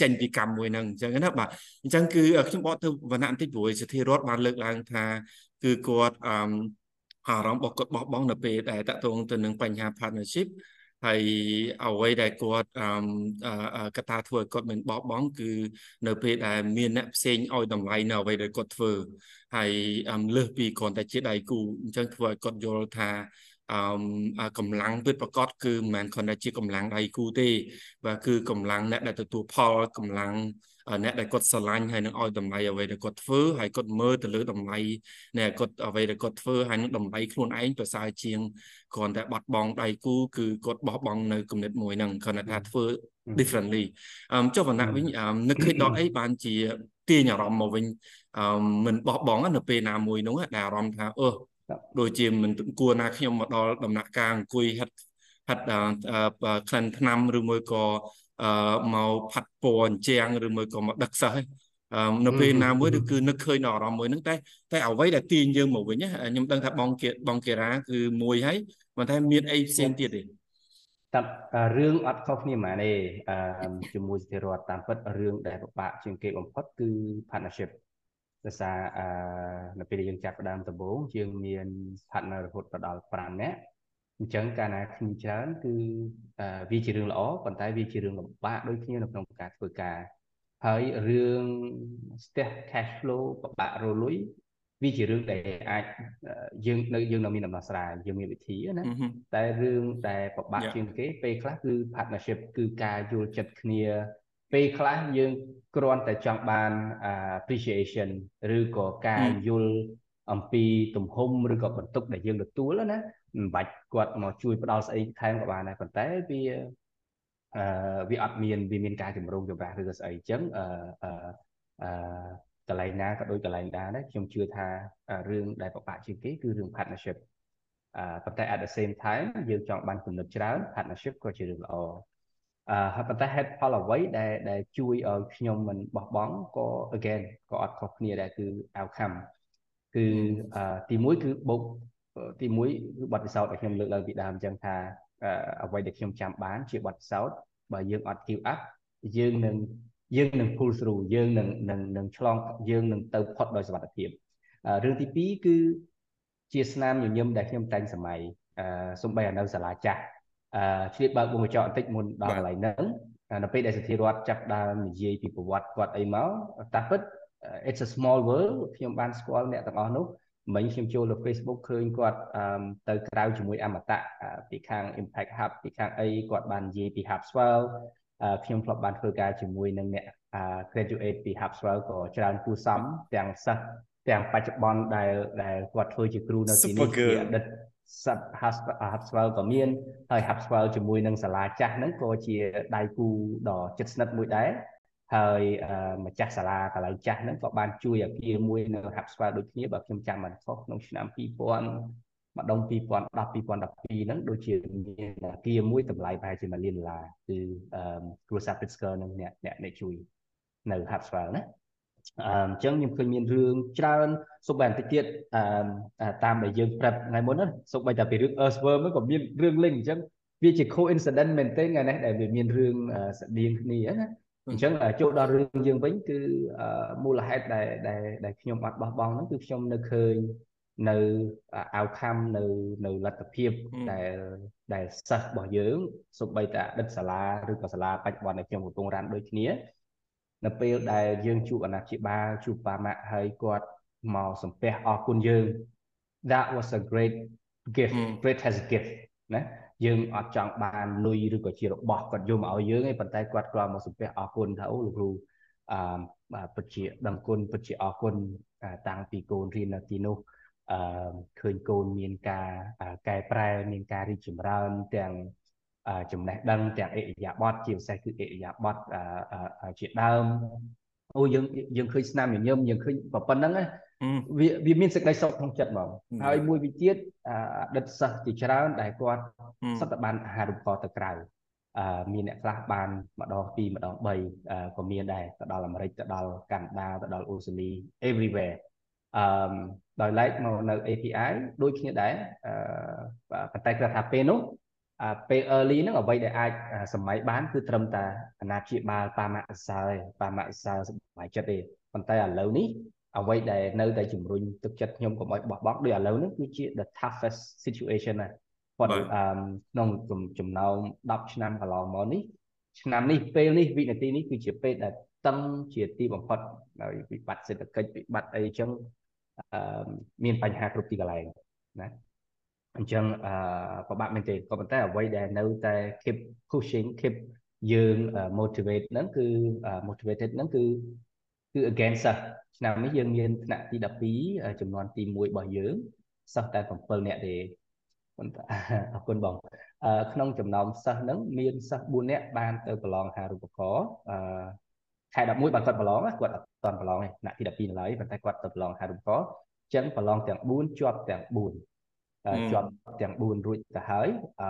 ចេញពីកម្មមួយហ្នឹងអញ្ចឹងណាបាទអញ្ចឹងគឺខ្ញុំបកទៅវណ្ណៈបន្តិចព្រោះសធារដ្ឋបានលើកឡើងថាគឺគាត់អារម្មណ៍របស់គាត់បោះបង់នៅពេលដែលតកតងទៅនឹងបញ្ហា partnership ហើយអ្វីដែលគាត់កថាធ្វើឲ្យគាត់មិនបោះបង់គឺនៅពេលដែលមានអ្នកផ្សេងឲ្យតម្លៃនៅអ្វីដែលគាត់ធ្វើហើយលើសពីគ្រាន់តែជាដៃគូអញ្ចឹងធ្វើឲ្យគាត់យល់ថាអឺកម្លាំងពិតប្រកបគឺមិនមែនគ្រាន់តែជាកម្លាំងដៃគូទេបាទគឺកម្លាំងអ្នកដែលទទួលផលកម្លាំង អ្នកដែលគាត់ស្រឡាញ់ហើយនឹងឲ្យតម្លៃអ្វីដែលគាត់ធ្វើហើយគាត់មើលទៅលើតម្លៃនៃគាត់អ្វីដែលគាត់ធ្វើហើយនឹងតម្លៃខ្លួនឯងប្រសើរជាងគ្រាន់តែបាត់បង់ដៃគូគឺគាត់បោះបង់នៅគំនិតមួយហ្នឹងគ្រាន់តែថាធ្វើ differently អឺចុះវណ្ណៈវិញនឹកឃើញដល់អីបានជាទាញអារម្មណ៍មកវិញអឺមិនបោះបង់នៅពេលណាមួយនោះដែលអារម្មណ៍ថាអឺដូចជាមិនគួរណាខ្ញុំមកដល់ដំណាក់កាលអង្គុយហិតហិតក្លិនថ្នាំឬមួយក៏អឺ មកផាត់ពណ៌អញ្ចាំងឬមួយក៏មកដឹកសិស្សអឺនៅពេលណាមួយគឺនឹកឃើញដល់អារម្មណ៍មួយហ្នឹងតែតែអ្វីដែលទាញយើងមកវិញខ្ញុំដឹងថាបងគេបងគេរ៉ាគឺមួយហើយប៉ុន្តែមានអីផ្សេងទៀតទេតែរឿងអត់ខុសគ្នាហ្មងទេអឺជាមួយស្ថិរដ្ឋតាមពិតរឿងដែលពិបាកជាងគេបំផុតគឺ partnership ដោយសារអឺនៅពេលយើងចាប់ផ្ដើមដំបូងយើងមាន partner រហូតដល់5នាក់ អញ្ចឹងកាលណាខ្ញុំច្រើនគឺវាជារឿងល្អប៉ុន្តែវាជារឿងលំបាកដូចគ្នានៅក្នុងការធ្វើការហើយរឿងស្ទះ cash flow ពិបាករលុយវាជារឿងដែលអាចយើងនៅយើងនៅមានដំណោះស្រាយយើងមានវិធីណាតែរឿងដែលពិបាកជាងគេពេលខ្លះគឺ partnership គឺការយល់ចិត្តគ្នា ពេលខ្លះយើងគ្រាន់តែចង់បាន appreciation ឬក៏ការយល់អំពីទំហំឬក៏បន្ទុកដែលយើងទទួលណា មិនបាច់គាត់មកជួយផ្ដល់ស្អីថែមក៏បានដែរប៉ុន្តែវាអឺវាអត់មានវាមានការជំរុញចម្រាស់ឬក៏ស្អីអញ្ចឹងអឺអឺអឺកន្លែងណាក៏ដូចកន្លែងដែរដែរខ្ញុំជឿថារឿងដែលពិបាកជាងគេគឺរឿង partnership អឺប៉ុន្តែ at the same time យើងចង់បានគំនិតច្រើន partnership ក៏ជារឿងល្អអឺហើយប៉ុន្តែហេតុផលអ្វីដែលដែលជួយឲ្យខ្ញុំមិនបោះបង់ក៏ again ក៏អត់ខុសគ្នាដែរគឺ outcome គឺទី1គឺបូក ទី1គឺបទពិសោធន៍ដែលខ្ញុំលើកឡើងពីដើមអញ្ចឹងថាអ្វីដែលខ្ញុំចាំបានជាបទពិសោធន៍បើយើងអត់ give up យើងនឹងយើងនឹង pull through យើងនឹងនឹងនឹងឆ្លងយើងនឹងទៅផុតដោយសុវត្ថិភាពរឿងទី2គឺជាស្នាមញញឹមដែលខ្ញុំតែងសម័យអឺសំបីនៅសាលាចាស់អឺឆ្លៀតបើកវងកញ្ចក់បន្តិចមុនដល់កន្លែងហ្នឹងនៅពេលដែលសទ្ធារដ្ឋចាប់ដើមនិយាយពីប្រវត្តិគាត់អីមកតាពិត it's a small world ខ្ញុំបានស្គាល់អ្នកទាំងអស់នោះ មិញខ្ញុំចូលលើ Facebook ឃើញគាត់ទៅក្រៅជាមួយអមតៈពីខាង Impact Hub ពីខាងអីគាត់បាននិយាយពី Hubswell ខ្ញុំធ្លាប់បានធ្វើការជាមួយនឹងអ្នក graduate ពី Hubswell ក៏ច្រើនគួសមទាំងសិស្សទាំងបច្ចុប្បន្នដែលដែលគាត់ធ្វើជាគ្រូនៅទីនេះជាអតីតសិស្ស Hubswell ក៏មានហើយ Hubswell ជាមួយនឹងសាលាចាស់ហ្នឹងក៏ជាដៃគូដ៏ជិតស្និទ្ធមួយដែរ ហើយម្ចាស់សាលាកន្លែងចាស់ហ្នឹងក៏បានជួយអាគារមួយនៅ Hubswell ដូចគ្នាបើខ្ញុំចាំមិនខុសក្នុងឆ្នាំ2000ម្ដង2010 2012ហ្នឹងដូចជាមានអាគារមួយតម្លៃប្រហែលជា1លានដុល្លារគឺគ្រួសារ Pritzker នឹងអ្នកអ្នកអ្នកជួយនៅ Hubswell ណាអញ្ចឹងខ្ញុំឃើញមានរឿងច្រើនសូម្បីបន្តិចទៀតតាមដែលយើងប្រាប់ថ្ងៃមុនហ្នឹងសូម្បីតែពីរឿង Earthworm ក៏មានរឿង link អញ្ចឹងវាជា coincidence មែនទែនថ្ងៃនេះដែលវាមានរឿងស្តៀងគ្នាណា អញ្ចឹងចូលដល់រឿងយើងវិញគឺមូលហេតុដែលដែលដែលខ្ញុំអត់បោះបង់ហ្នឹងគឺខ្ញុំនៅឃើញនៅ outcome នៅនៅលទ្ធភាពដែលដែលសិស្សរបស់យើងសូម្បីតែអតីតសាលាឬក៏សាលាបច្ចុប្បន្នដែលខ្ញុំកំពុងរានដូចគ្នានៅពេលដែលយើងជួបអាណាព្យាបាលជួបបាម៉ាក់ហើយគាត់មកសំពះអរគុណយើង that was a great gift great has a gift ណា យើងអត់ចង់បានលុយឬក៏ជារបស់គាត់យកមកឲ្យយើងទេប៉ុន្តែគាត់គ្រាន់មកសំពះអរគុណថាអូលោកគ្រូអឺពិតជាដឹងគុណពិតជាអរគុណតាំងពីកូនរៀននៅទីនោះអឺឃើញកូនមានការកែប្រែមានការរីកចម្រើនទាំងចំណេះដឹងទាំងអិរិយាបថជាពិសេសគឺអិរិយាបថជាដើមអូយើងយើងឃើញស្នាមញញឹមយើងឃើញប៉ុណ្្នឹង វាវាមានសេចក្តីសុខក្នុងចិត្តហ្មងហើយមួយវិទៀតអតីតសិស្សជាច្រើនដែលគាត់សតបានអាហារូបករណ៍ទៅក្រៅអឺមានអ្នកខ្លះបានម្ដងពីរម្ដង3ក៏មានដែរទៅដល់អាមេរិកទៅដល់កាណាដាទៅដល់អូស្ត្រាលី everywhere អឺដោយឡែកមកនៅ API ដូចគ្នាដែរអឺប៉ុន្តែគាត់ថាពេលនោះអាពេល early ហ្នឹងអ្វីដែលអាចសម័យបានគឺត្រឹមតែអាណាព្យាបាលប៉ាម៉ាក់សាលប៉ាម៉ាក់សាលសម័យចិត្តទេប៉ុន្តែឥឡូវនេះ អ្វីដែលនៅតែជំរុញទឹកចិត្តខ្ញុំកុំឲ្យបោះបង់ដូចឥឡូវនេះគឺជា the toughest situation ណាគាត់ក្នុងចំណោម10ឆ្នាំកន្លងមកនេះឆ្នាំនេះពេលនេះវិនាទីនេះគឺជាពេលដែលតឹងជាទីបំផុតដោយវិបត្តិសេដ្ឋកិច្ចវិបត្តិអីចឹងមានបញ្ហាគ្រប់ទីកន្លែងណាអញ្ចឹងអឺពិបាកមែនទេក៏ប៉ុន្តែអ្វីដែលនៅតែ keep pushing keep យើង motivate ហ្នឹងគឺ motivated ហ្នឹងគឺ គឺ against សិស្សឆ្នាំនេះយើងមានថ្នាក់ទី12ចំនួនទី1របស់យើងសិស្សតែ7នាក់ទេប៉ុន្តែអរគុណបងក្នុងចំណោមសិស្សហ្នឹងមានសិស្ស4នាក់បានទៅប្រឡងហារូបករណ៍អឺខែ11បានគាត់ប្រឡងគាត់អត់ទាន់ប្រឡងទេថ្នាក់ទី12នៅឡើយប៉ុន្តែគាត់ទៅប្រឡងហារូបករណ៍អញ្ចឹងប្រឡងទាំង4ជាប់ទាំង4ជាប់ទាំង4រួចទៅហើយអឺ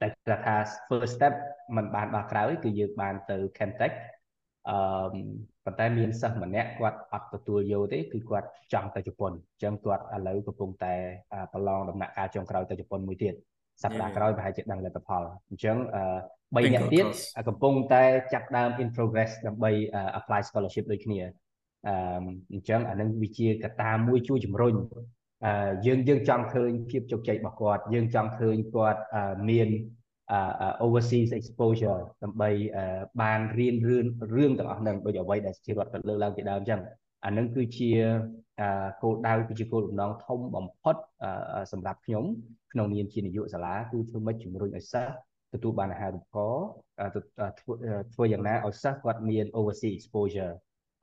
តែគេថា first step มันបានដល់ក្រោយគឺយើងបានទៅ Chemtech អឺប៉ុន្តែមានសិស្សម្នាក់គាត់អត់ទទួលយកទេគឺគាត់ចង់ទៅជប៉ុនអញ្ចឹងគាត់ឥឡូវកំពុងតែប្រឡងដំណាក់កាលចុងក្រោយទៅជប៉ុនមួយទៀតសប្តាហ៍ក្រោយប្រហែលជាដឹងលទ្ធផលអញ្ចឹង3នាក់ទៀតកំពុងតែចាប់ដើម in progress ដើម្បី apply scholarship ដូចគ្នាអឺអញ្ចឹងអានឹងវាជាកត្តាមួយជួយជំរុញយើងយើងចង់ឃើញភាពជោគជ័យរបស់គាត់យើងចង់ឃើញគាត់មាន overseas exposure ដើម្បីបានរៀនរឿងរឿងទាំងអស់ហ្នឹងដូចអ្វីដែលជារដ្ឋលើកឡើងពីដើមអញ្ចឹងអានឹងគឺជាគោលដៅគឺជាគោលបំណងធំបំផុតសម្រាប់ខ្ញុំក្នុងនាមជានាយកសាលាគឺធ្វើម៉េចជំរុញឲ្យសិស្សទទួលបានអាហារូបករណ៍ធ្វើយ៉ាងណាឲ្យសិស្សគាត់មាន overseas exposure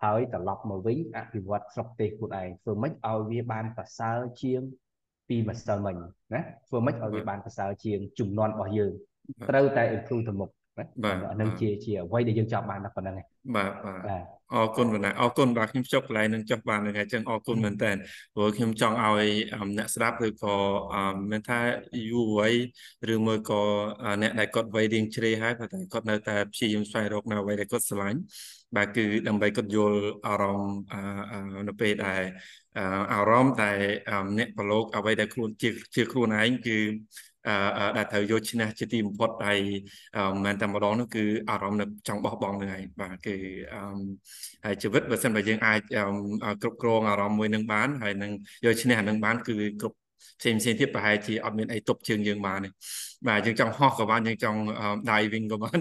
ហើយត្រឡប់មកវិញអភិវឌ្ឍស្រុកទេសខ្លួនឯងធ្វើម៉េចឲ្យវាបានប្រសើរជាងពីម្សិលមិញណាធ្វើម៉េចឲ្យវាបានប្រសើរជាងចំនួនរបស់យើង ត្រូវតែ improve ទៅមុខណាបាទនឹងជាជាអ្វីដែលយើងចង់បានតែប៉ុណ្្នឹងឯងបាទបាទអរគុណបណ្ណាអរគុណបាទខ្ញុំចុះកន្លែងនឹងចុះបានហ្នឹងហើយចឹងអរគុណមែនតើព្រោះខ្ញុំចង់ឲ្យអ្នកស្ដាប់ឬក៏មិនថាយូរវ័យឬមួយក៏អ្នកដែលគាត់វ័យរៀងជ្រេហើយប៉ុន្តែគាត់នៅតែព្យាយាមស្វែងរកនៅអ្វីដែលគាត់ស្រឡាញ់បាទគឺដើម្បីគាត់យល់អារម្មណ៍នៅពេលដែលអារម្មណ៍ដែលអ្នកប្រឡូកអ្វីដែលខ្លួនជាជាខ្លួនឯងគឺអឺ ដែលត្រូវយកឈ្នះជាទីបំផុតហើយមិនមែនតែម្ដងនោះគឺអារម្មណ៍នៅចង់បោះបង់នឹងឯងបាទគឺអឺហើយជីវិតបើសិនបើយើងអាចគ្រប់គ្រងអារម្មណ៍មួយនឹងបានហើយនឹងយកឈ្នះនឹងបានគឺគ្រប់ ផ្សេងផ្សេងទៀតប្រហែលជាអត់មានអីទប់ជើងយើងបានទេបាទយើងចង់ហោះក៏បានយើងចង់ diving ក៏បាន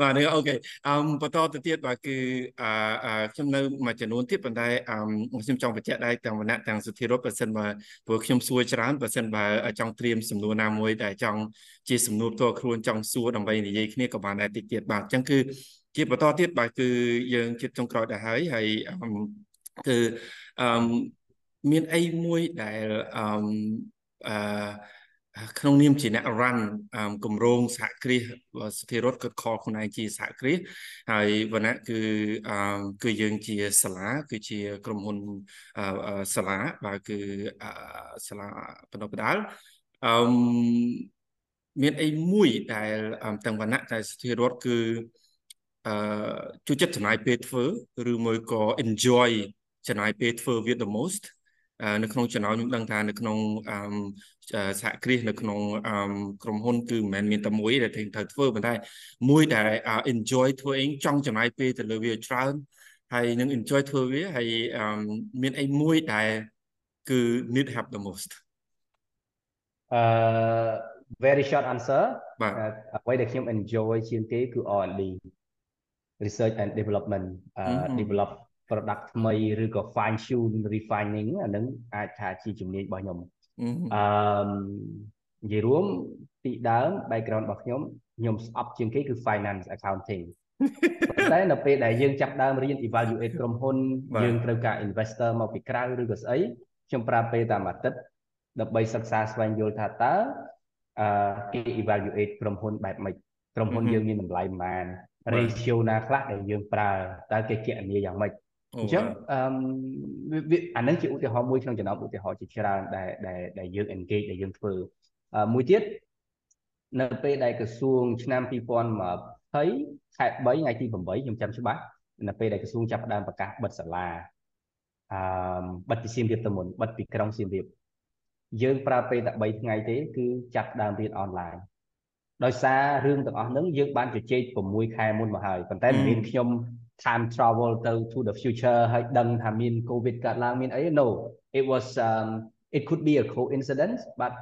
បាទនេះអូខេអឺបន្តទៅទៀតបាទគឺអឺខ្ញុំនៅមួយចំនួនទៀតប៉ុន្តែអឺខ្ញុំចង់បញ្ជាក់ដែរទាំងវណ្ណៈទាំងសុធិរដ្ឋបើសិនបើព្រោះខ្ញុំសួរច្រើនបើសិនបើចង់ត្រៀមសំណួរណាមួយដែលចង់ជាសំណួរផ្ទាល់ខ្លួនចង់សួរដើម្បីនិយាយគ្នាក៏បានដែរតិចទៀតបាទអញ្ចឹងគឺជាបន្តទៀតបាទគឺយើងជិតចុងក្រោយដែរហើយហើយគឺអឺមា នអីមួយដែលអឺអឺក្នុងនាមជាអ្នក run គម្រោងសហគ្រាសស្ថិររដ្ឋគាត់ខលខ្លួនឯងជាសហគ្រាសហើយវណ្ណៈគឺអឺគឺយើងជាសាលា គឺជាក្រុមហ៊ុនសាលាបាទគឺសាលាបណ្ដុះបណ្ដាលអឺមានអីមួយដែលទាំងវណ្ណៈតែស្ថិររដ្ឋគឺអឺជួយចិត្តចំណាយពេលធ្វើឬមួយក៏ enjoy ចំណាយពេលធ្វើវា the most នៅក្នុងចំណោមខ្ញុំដឹងថានៅក្នុងសហគ្រាសនៅក្នុងក្រុមហ៊ុនគឺមិនមែនមានតែមួយដែលត្រូវធ្វើប៉ុន្តែមួយដែល enjoy ធ្វើអីចង់ចំណាយពេលទៅលើវាច្រើនហើយនឹង enjoy ធ្វើវាហើយមានអីមួយដែលគឺ need help the most អឺ very short answer អ្វីដែលខ្ញុំ enjoy ជាងគេគឺ R&D research and development uh, develop product ថ្មីឬក៏ fine tune refining អានឹងអាចថាជាជំនាញរបស់ខ្ញុំអឺនិយាយរួមពីដើម background របស់ខ្ញុំខ្ញុំស្អប់ជាងគេគឺ finance accounting តែនៅពេលដែលយើងចាប់ដើមរៀន evaluate ក្រុមហ៊ុនយើងត្រូវការ investor មកពីក្រៅឬក៏ស្អីខ្ញុំប្រើពេលតាមអាទិត្យដើម្បីសិក្សាស្វែងយល់ថាតើអឺគេ evaluate ក្រុមហ៊ុនបែបម៉េចក្រុមហ៊ុនយើងមានតម្លៃប៉ុន្មាន ratio ណាខ្លះដែលយើងប្រើតើគេគណនាយ៉ាងម៉េច អញ្ចឹងអឺអានឹងជាឧទាហរណ៍មួយក្នុងចំណោមឧទាហរណ៍ជាច្រើនដែលដែលដែលយើង engage ដែលយើងធ្វើមួយទៀតនៅពេលដែលក្រសួងឆ្នាំ2020ខែ3ថ្ងៃទី8ខ្ញុំចាំច្បាស់នៅពេលដែលក្រសួងចាប់ផ្ដើមប្រកាសបិទសាលាអឺបិទពីសៀមរាបទៅមុនបិទពីក្រុងសៀមរាបយើងប្រើពេលតែ3ថ្ងៃទេគឺចាប់ដើមរៀនអនឡាញដោយសាររឿងទាំងអស់ហ្នឹងយើងបានជជែក6ខែមុនមកហើយប៉ុន្តែមានខ្ញុំ time travel ទៅ to the future ហើយដឹងថាមាន covid កើតឡើងមានអី no it was um it could be a coincidence but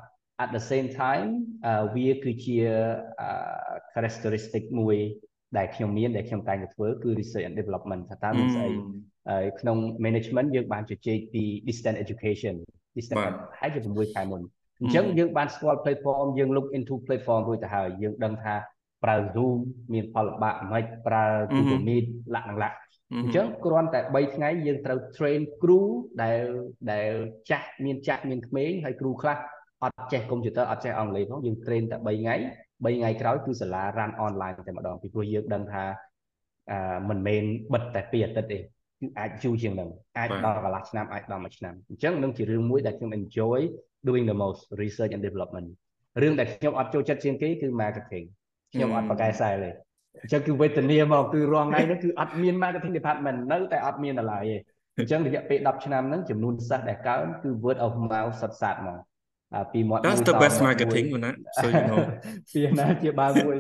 at the same time វាគឺជា characteristic មួយដែលខ្ញុំមានដែលខ្ញុំតែងតែធ្វើគឺ research and development ថាតើមានស្អីហើយក្នុង management យើងបានជជែកពី distance education distance ហើយជា6ខែមុនអញ្ចឹងយើងបានស្គាល់ platform យើង look into platform រួចទៅហើយយើងដឹងថា ប្រើ Zoom មានផលលំបាកមិនប្រើ Google Meet លក្ខណៈអញ្ចឹងគ្រាន់តែ3ថ្ងៃយើងត្រូវ train គ្រូដែលដែលចាស់មានចាស់មានក្មេងហើយគ្រូខ្លះអត់ចេះកុំព្យូទ័រអត់ចេះអង់គ្លេសផងយើង train តែ3ថ្ងៃ3ថ្ងៃក្រោយគឺសាលា run online តែម្ដងពីព្រោះយើងដឹងថាអឺមិនមែនបិទតែ2អាទិត្យទេគឺអាចយូរជាងហ្នឹងអាចដល់កន្លះឆ្នាំអាចដល់មួយឆ្នាំអញ្ចឹងនឹងជារឿងមួយដែលខ្ញុំ enjoy doing the most research and development រឿងដែលខ្ញុំអត់ចូលចិត្តជាងគេគឺ marketing ខ្ញុំអត់បកកែសែលទេអញ្ចឹងគឺវេទនាមកគឺរងថ្ងៃនេះគឺអត់មាន marketing department នៅតែអត់មានដល់ឡើយទេអញ្ចឹងរយៈពេល10ឆ្នាំហ្នឹងចំនួនសិស្សដែលកើនគឺ word of mouth សុទ្ធសាធហ្មង ពីមាត់ That's the best marketing ណា so you know ពីណាជាបាវមួយ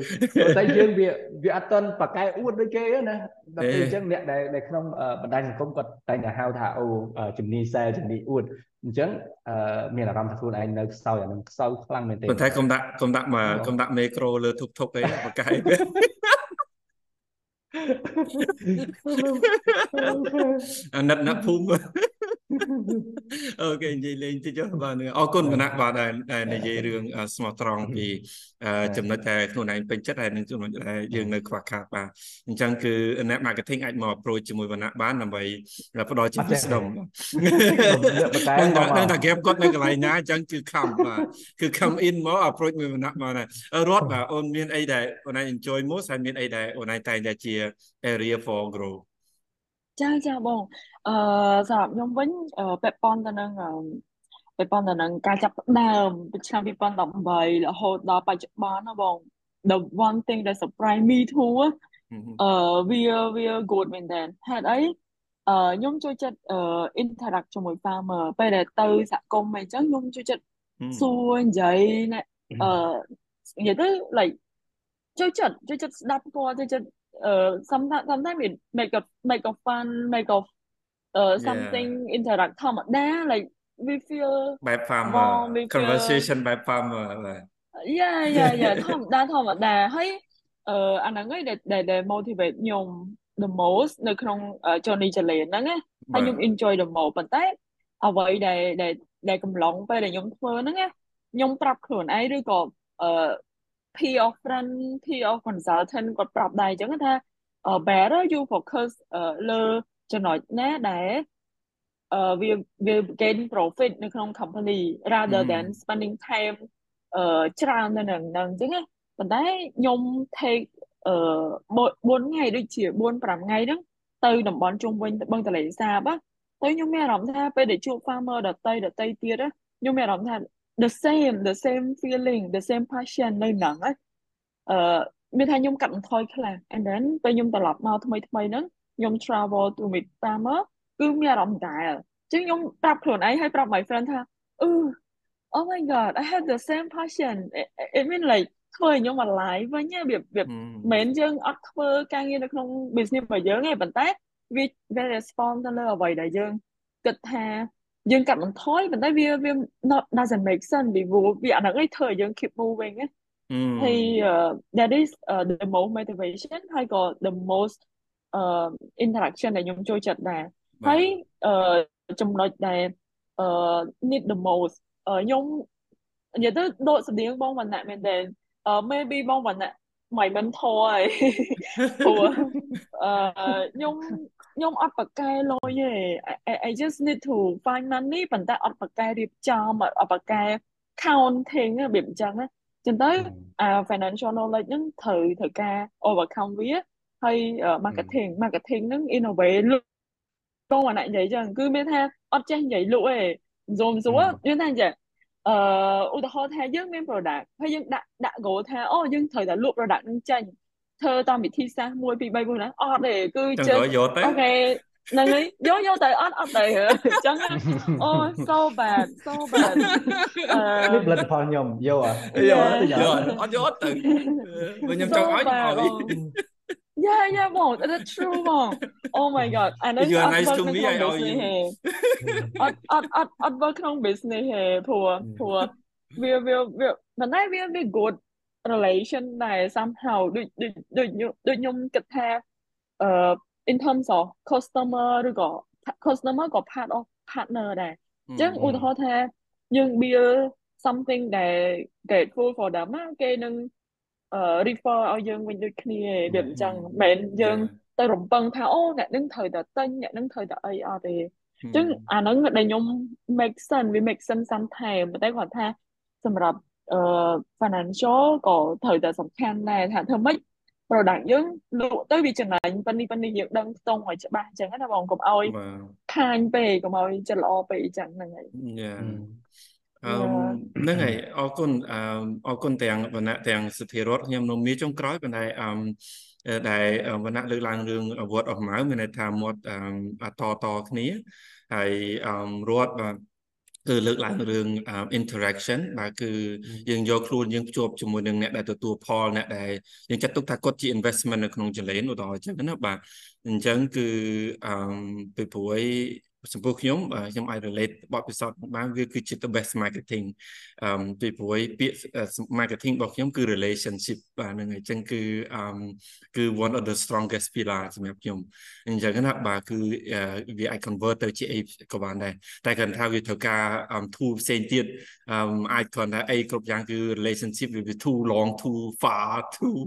តែយើងវាវាអត់តន់បកកែអួតដូចគេណាដល់ពេលអញ្ចឹងអ្នកដែលដែលក្នុងបណ្ដាញសង្គមគាត់តែងតែហៅថាអូជំនាញសែលជំនាញអួតអញ្ចឹងមានអារម្មណ៍ថាខ្លួនឯងនៅខ្សោយអានឹងខ្សោយខ្លាំងមែនទេប៉ុន្តែកុំដាក់កុំដាក់មកកុំដាក់មេក្រូលើធុកធុកអីបកកាយអាណិតណាភូមិ អូខេនិយាយលេងតិចបាទអរគុណគណៈបាទដែលនិយាយរឿងស្មោះត្រង់ពីចំណុចដែលខ្លួនឯងពេញចិត្តហើយនឹងចំណុចដែលយើងនៅខ្វះខាតបាទអញ្ចឹងគឺអ្នក marketing អាចមក approach ជាមួយវណ្ណៈបានដើម្បីផ្ដល់ជា wisdom តែតែតែ gap គាត់នៅកន្លែងណាអញ្ចឹងគឺខំបាទគឺ come in មក approach មួយវណ្ណៈមកណារត់បាទអូនមានអីដែលអូនឯង enjoy មកហើយមានអីដែលអូនឯងតែងតែជា area for grow ចាចាបងអឺសម្រាប់ខ្ញុំវិញពាក់ព័ន្ធទៅនឹងពាក់ព័ន្ធទៅនឹងការចាប់ផ្ដើមពីឆ្នាំ2018រហូតដល់បច្ចុប្បន្នណាបង the one thing that surprise me too អឺវាវា good មែនតើហេតុអីអឺខ្ញុំចូលចិត្តអឺ interact ជាមួយ farmer ពេលដែលទៅសហគមន៍អីចឹងខ្ញុំចូលចិត្តសួរនិយាយអឺនិយាយទៅ like ចូលចិត្តចូលចិត្តស្ដាប់គាត់ចូលចិត្ត អឺ sometimes sometimes it make a make a fun make a uh something interact ធម្មតា like we feel បែប farmer conversation បែប farmer បាទ yeah yeah yeah ធម្មតាធម្មតាហើយអឺអាហ្នឹងឯងដែលដែល motivate ខ្ញុំ the most នៅក្នុង Johnny Jalen ហ្នឹងណាហើយខ្ញុំ enjoy the most ប៉ុន្តែអ្វីដែលដែលដែលកំឡុងពេលដែលខ្ញុំធ្វើហ្នឹងណាខ្ញុំប្រាប់ខ្លួនឯងឬក៏អឺ peer of friend peer of consultant គាត់ប្រាប់ដែរអញ្ចឹងថា better you focus លើចំណុចណាដែលអឺវាវា gain profit នៅក្នុង company rather than spending time អឺច្រើននៅនឹងហ្នឹងអញ្ចឹងណាប៉ុន្តែខ្ញុំ take អឺ4ថ្ងៃដូចជា4 5ថ្ងៃហ្នឹងទៅតំបន់ជុំវិញបឹងទន្លេសាបទៅខ្ញុំមានអារម្មណ៍ថាពេលដែលជួប farmer ដតីដតីទៀតខ្ញុំមានអារម្មណ៍ថា the same the same feeling the same passion នៅហ្នឹងអឺមានថាខ្ញុំកាត់បន្ថយខ្លះ and then ពេលខ្ញុំត្រឡប់មកថ្មីថ្មីហ្នឹងខ្ញុំ travel to meet farmer គឺមានអារម្មណ៍ដែរអញ្ចឹងខ្ញុំប្រាប់ខ្លួនឯងហើយប្រាប់ my friend ថាអឺ oh my god I had the same passion it, it mean like ធ្វើឲ្យខ្ញុំ alive វិញវាវាមិនយើងអត់ធ្វើការងារនៅក្នុង business របស់យើងទេប៉ុន្តែវា very respond ទៅលើអ្វីដែលយើងគិតថា យើងកាត់បន្ថយប៉ុន្តែវាវា not doesn't make sense ពីព្រោះវាអាហ្នឹងឯងធ្វើឲ្យយើង keep moving ណាហើយ that is uh, the most motivation ហើយក៏ the most uh, interaction ដែលខ្ញុំចូលចិត្តដែរហើយ uh, ចំណុចដែល uh, need the most ខ្ញុំនិយាយទៅដកស្តៀងបងវណ្ណៈមែនទេអឺ maybe បងវណ្ណៈមិនមិនធរហើយព្រោះអឺខ្ញុំ ខ្ញុំអត់បកកែលុយទេ I just need to find money ប៉ុន្តែអត់បកកែរៀបចំអត់បកកែ counting របៀបអញ្ចឹងណាចឹងទៅអា financial knowledge ហ្នឹងត្រូវត្រូវការ overcome វាហើយ marketing marketing ហ្នឹង in a way លោកបងអានិយាយចឹងគឺមានថាអត់ចេះនិយាយលក់ទេ ዞ មសួរមានថាអញ្ចឹងអឺឧទាហរណ៍ថាយើងមាន product ហើយយើងដាក់ដាក់ goal ថាអូយើងត្រូវតែលក់ product នឹងចេញ ធ្វើតាមវិធីសាស្ត្រ1 2 3 4ណាអត់ទេគឺចេះអូខេហ្នឹងហើយយកយកទៅអត់អត់ទៅអញ្ចឹងអូ so bad so bad អឺនេះផលិតផលខ្ញុំយកយកយកអត់យកទៅខ្ញុំចង់ឲ្យឲ្យ Yeah, yeah, Wong. That's true, Wong. Oh my God. And then you are nice to me. I owe you. អត់អត់អត់អត់ work ក្នុង business ហេព្រោះព្រោះវាវាវាមិនដែរវាវា good relation ដែរ somehow ដូចដូចដូចដូចខ្ញុំគិតថាអឺ in terms of customer ឬក៏ customer ក៏ part of partner ដែរអញ្ចឹងឧទាហរណ៍ថាយើង build something ដែល grateful for them ណាគេនឹងអឺ refer ឲ្យយើងវិញដូចគ្នាវាអញ្ចឹងមិនមែនយើងទៅរំពឹងថាអូអ្នកនឹងត្រូវតែទិញអ្នកនឹងត្រូវតែអីអត់ទេអញ្ចឹងអាហ្នឹងដែលខ្ញុំ make sense វា make sense sometimes តែគាត់ថាសម្រាប់អឺ financial ក៏ត្រូវតែសំខាន់ដែរថាធ្វើម៉េច product យើងលក់ទៅវាចំណេញប៉ុណ្នេះប៉ុណ្នេះយើងដឹងខ្ទង់ឲ្យច្បាស់អញ្ចឹងណាបងកុំឲ្យខាញពេកកុំឲ្យចិត្តល្អពេកអញ្ចឹងហ្នឹងហើយយ៉ាអឺហ្នឹងហើយអរគុណអឺអរគុណទាំងវណ្ណៈទាំងសិទ្ធិរដ្ឋខ្ញុំនៅមានចុងក្រោយប៉ុន្តែអឺដែលវណ្ណៈលើកឡើងរឿងវត្តអស់ម៉ៅមានន័យថាមាត់តតគ្នាហើយអឺរដ្ឋបាទ គឺលើកឡើងរឿង interaction បាទគឺយើងយកខ្លួនយើងភ្ជាប់ជាមួយនឹងអ្នកដែលទទួលផលអ្នកដែលយើងចាត់ទុកថាគាត់ជា investment នៅក្នុងចលនាឧទាហរណ៍អញ្ចឹងណាបាទអញ្ចឹងគឺអឺពីព្រោះ ចំពោះខ្ញុំខ្ញុំអាច relate បទពិសោធន៍បានវាគឺជា the best marketing អឺពីព្រោះពាក្យ marketing របស់ខ្ញុំគឺ relationship បាទហ្នឹងហើយអញ្ចឹងគឺអឺគឺ one of the strongest pillar សម្រាប់ខ្ញុំអញ្ចឹងណាបាទគឺវាអាច convert ទៅជាអីក៏បានដែរតែគ្រាន់ថាវាត្រូវការ tool ផ្សេងទៀតអឺអាចគ្រាន់ថាអីគ្រប់យ៉ាងគឺ relationship វា too long too far too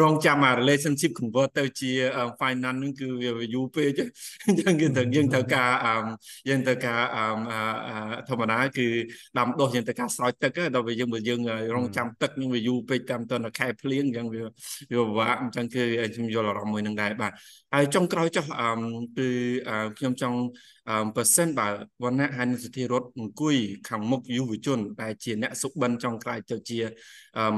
រងចាំអា relationship convert ទៅជា finance ហ្នឹងគឺវាយូរពេកអញ្ចឹងគឺត្រូវយើងត្រូវការយើងត្រូវការធម្មតាគឺដាំដុះយើងត្រូវការស្រោចទឹកដល់ពេលយើងបើយើងរងចាំទឹកនឹងវាយូរពេកតាមតនខែភ្លៀងអញ្ចឹងវាវាពិបាកអញ្ចឹងគឺខ្ញុំយល់អារម្មណ៍មួយនឹងដែរបាទហើយចុងក្រោយចុះគឺខ្ញុំចង់ ប៉ឺសិនបើវណ្ណៈហើយនឹងសិទ្ធិរដ្ឋអង្គុយខាងមុខយុវជន ដែលជាអ្នកសុបិនចង់ក្លាយទៅជា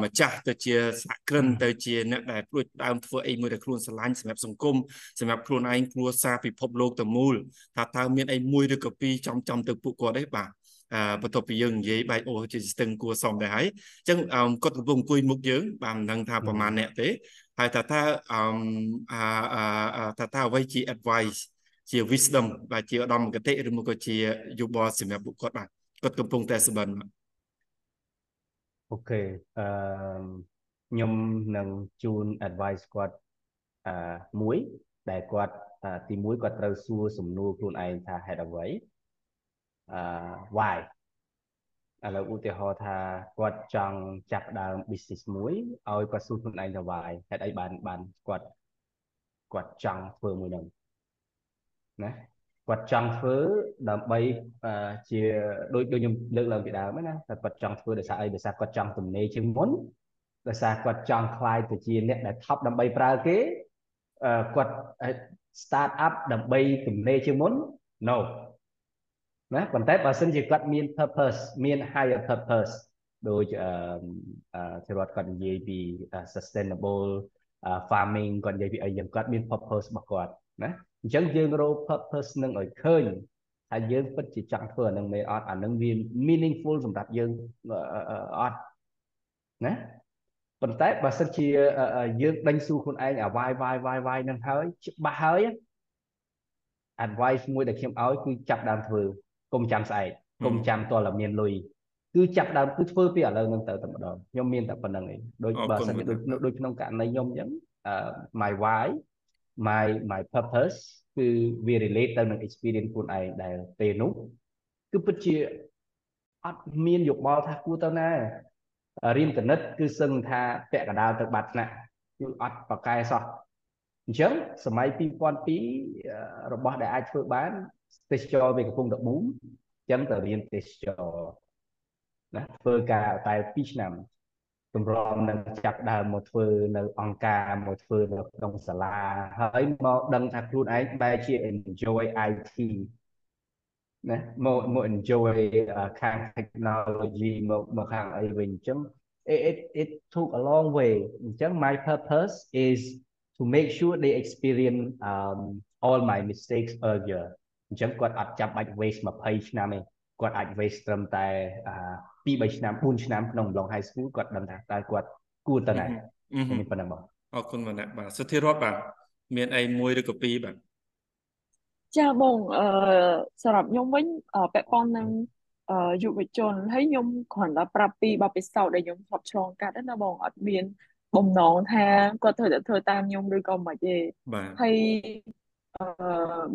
ម្ចាស់ទៅជាសហគ្រិនទៅជាអ្នកដែលព្រួយដើមធ្វើអីមួយដែលខ្លួនស្រឡាញ់សម្រាប់សង្គមសម្រាប់ខ្លួនឯងគ្រួសារពិភពលោកទៅមូលថាតើមានអីមួយឬក៏ពីរចំចំទៅពួកគាត់ទេបាទអឺបន្ទាប់ពីយើងនិយាយបែកអូជាស្ទឹងគួរសមដែរហើយអញ្ចឹងគាត់កំពុងអង្គុយមុខយើងបាទមិនដឹងថាប្រហែលអ្នកទេហើយថាថាអឺថាថាអ្វីជា advice ជា wisdom បាទជាឧត្តមគតិឬមកក៏ជាយោបល់សម្រាប់ពួកគាត់បាទគាត់កំពុងតែសបិនអូខេអឺខ្ញុំនឹងជូន advice គាត់អឺមួយដែលគាត់ទីមួយគាត់ត្រូវសួរសំណួរខ្លួនឯងថាហេតុអ្វីអឺ why ឥឡូវឧទាហរណ៍ថាគាត់ចង់ចាប់ដើម business មួយឲ្យគាត់សួរខ្លួនឯងថា why ហេតុអីបានបានគាត់គាត់ចង់ធ្វើមួយហ្នឹង ណាគាត់ចង់ធ្វើដើម្បីជាដូចដូចខ្ញុំលើកឡើងពីដើមណាតែគាត់ចង់ធ្វើដោយសារអីដោយសារគាត់ចង់ទំនេរជាងមុនដោយសារគាត់ចង់ខ្លាយទៅជាអ្នកដែល top ដើម្បីប្រើគេគាត់ start up ដើម្បីទំនេរជាងមុន no ណាប៉ុន្តែបើសិនជាគាត់មាន purpose មាន higher purpose ដូចអឺអឺរដ្ឋគាត់និយាយពី sustainable farming គាត់និយាយពីអីយ៉ាងគាត់មាន purpose របស់គាត់ណា អញ្ចឹងយើងរក purpose នឹងឲ្យឃើញថាយើងពិតជាចង់ធ្វើអានឹងមែនអត់អានឹងវា meaningful សម្រាប់យើងអត់ណាប៉ុន្តែបើសិនជាយើងដេញសួរខ្លួនឯងអាវាយវាយវាយវាយនឹងហើយច្បាស់ហើយ advice មួយដែលខ្ញុំឲ្យគឺចាប់ដើមធ្វើកុំចាំស្អែកកុំចាំតលមានលុយគឺចាប់ដើមគឺធ្វើពីឥឡូវហ្នឹងទៅតែម្ដងខ្ញុំមានតែប៉ុណ្្នឹងឯងដូចបើសិនជាដូចដូចក្នុងករណីខ្ញុំអញ្ចឹង my why my my purpose គឺវា relate ទៅនឹង experience ខ្លួនឯងដែលពេលនោះគឺពិតជាអត់មានយោបល់ថាគួរទៅណារៀនគណិតគឺសឹងថាពាក់កណ្ដាលទៅបាត់ថ្នាក់គឺអត់ប្រកែសោះអញ្ចឹងសម័យ2002របស់ដែលអាចធ្វើបានទេសចរវាកំពុងតែប៊ូមអញ្ចឹងទៅរៀនទេសចរណាធ្វើការតែ2ឆ្នាំ តម្រាំនឹងចាប់ដើមមកធ្វើនៅអង្គការមកធ្វើនៅក្នុងសាលាហើយមកដឹងថាខ្លួនឯងបែរជា enjoy IT ណាមកមក enjoy ខាង technology មកមកខាងអីវិញអញ្ចឹង it it took a long way អញ្ចឹង my purpose is to make sure they experience um all my mistakes earlier អញ្ចឹងគាត់អត់ចាំបាច់ waste 20ឆ្នាំទេគាត់អាច waste ត្រឹមតែ 2 3ឆ្នាំ4ឆ្នាំក្នុងអំឡុង high school គាត់ដឹងថាតើគាត់គួរទៅណាមានប៉ុណ្ណឹងបងអរគុណបងណាបាទសុធិរដ្ឋបាទមានអីមួយឬក៏ពីរបាទចាបងអឺសម្រាប់ខ្ញុំវិញពាក់ព័ន្ធនឹងយុវជនហើយខ្ញុំគ្រាន់តែប្រាប់ពីបបិសោតដែលខ្ញុំធ្លាប់ឆ្លងកាត់ណាបងអត់មានបំណងថាគាត់ត្រូវតែធ្វើតាមខ្ញុំឬក៏មិនទេហើយអឺ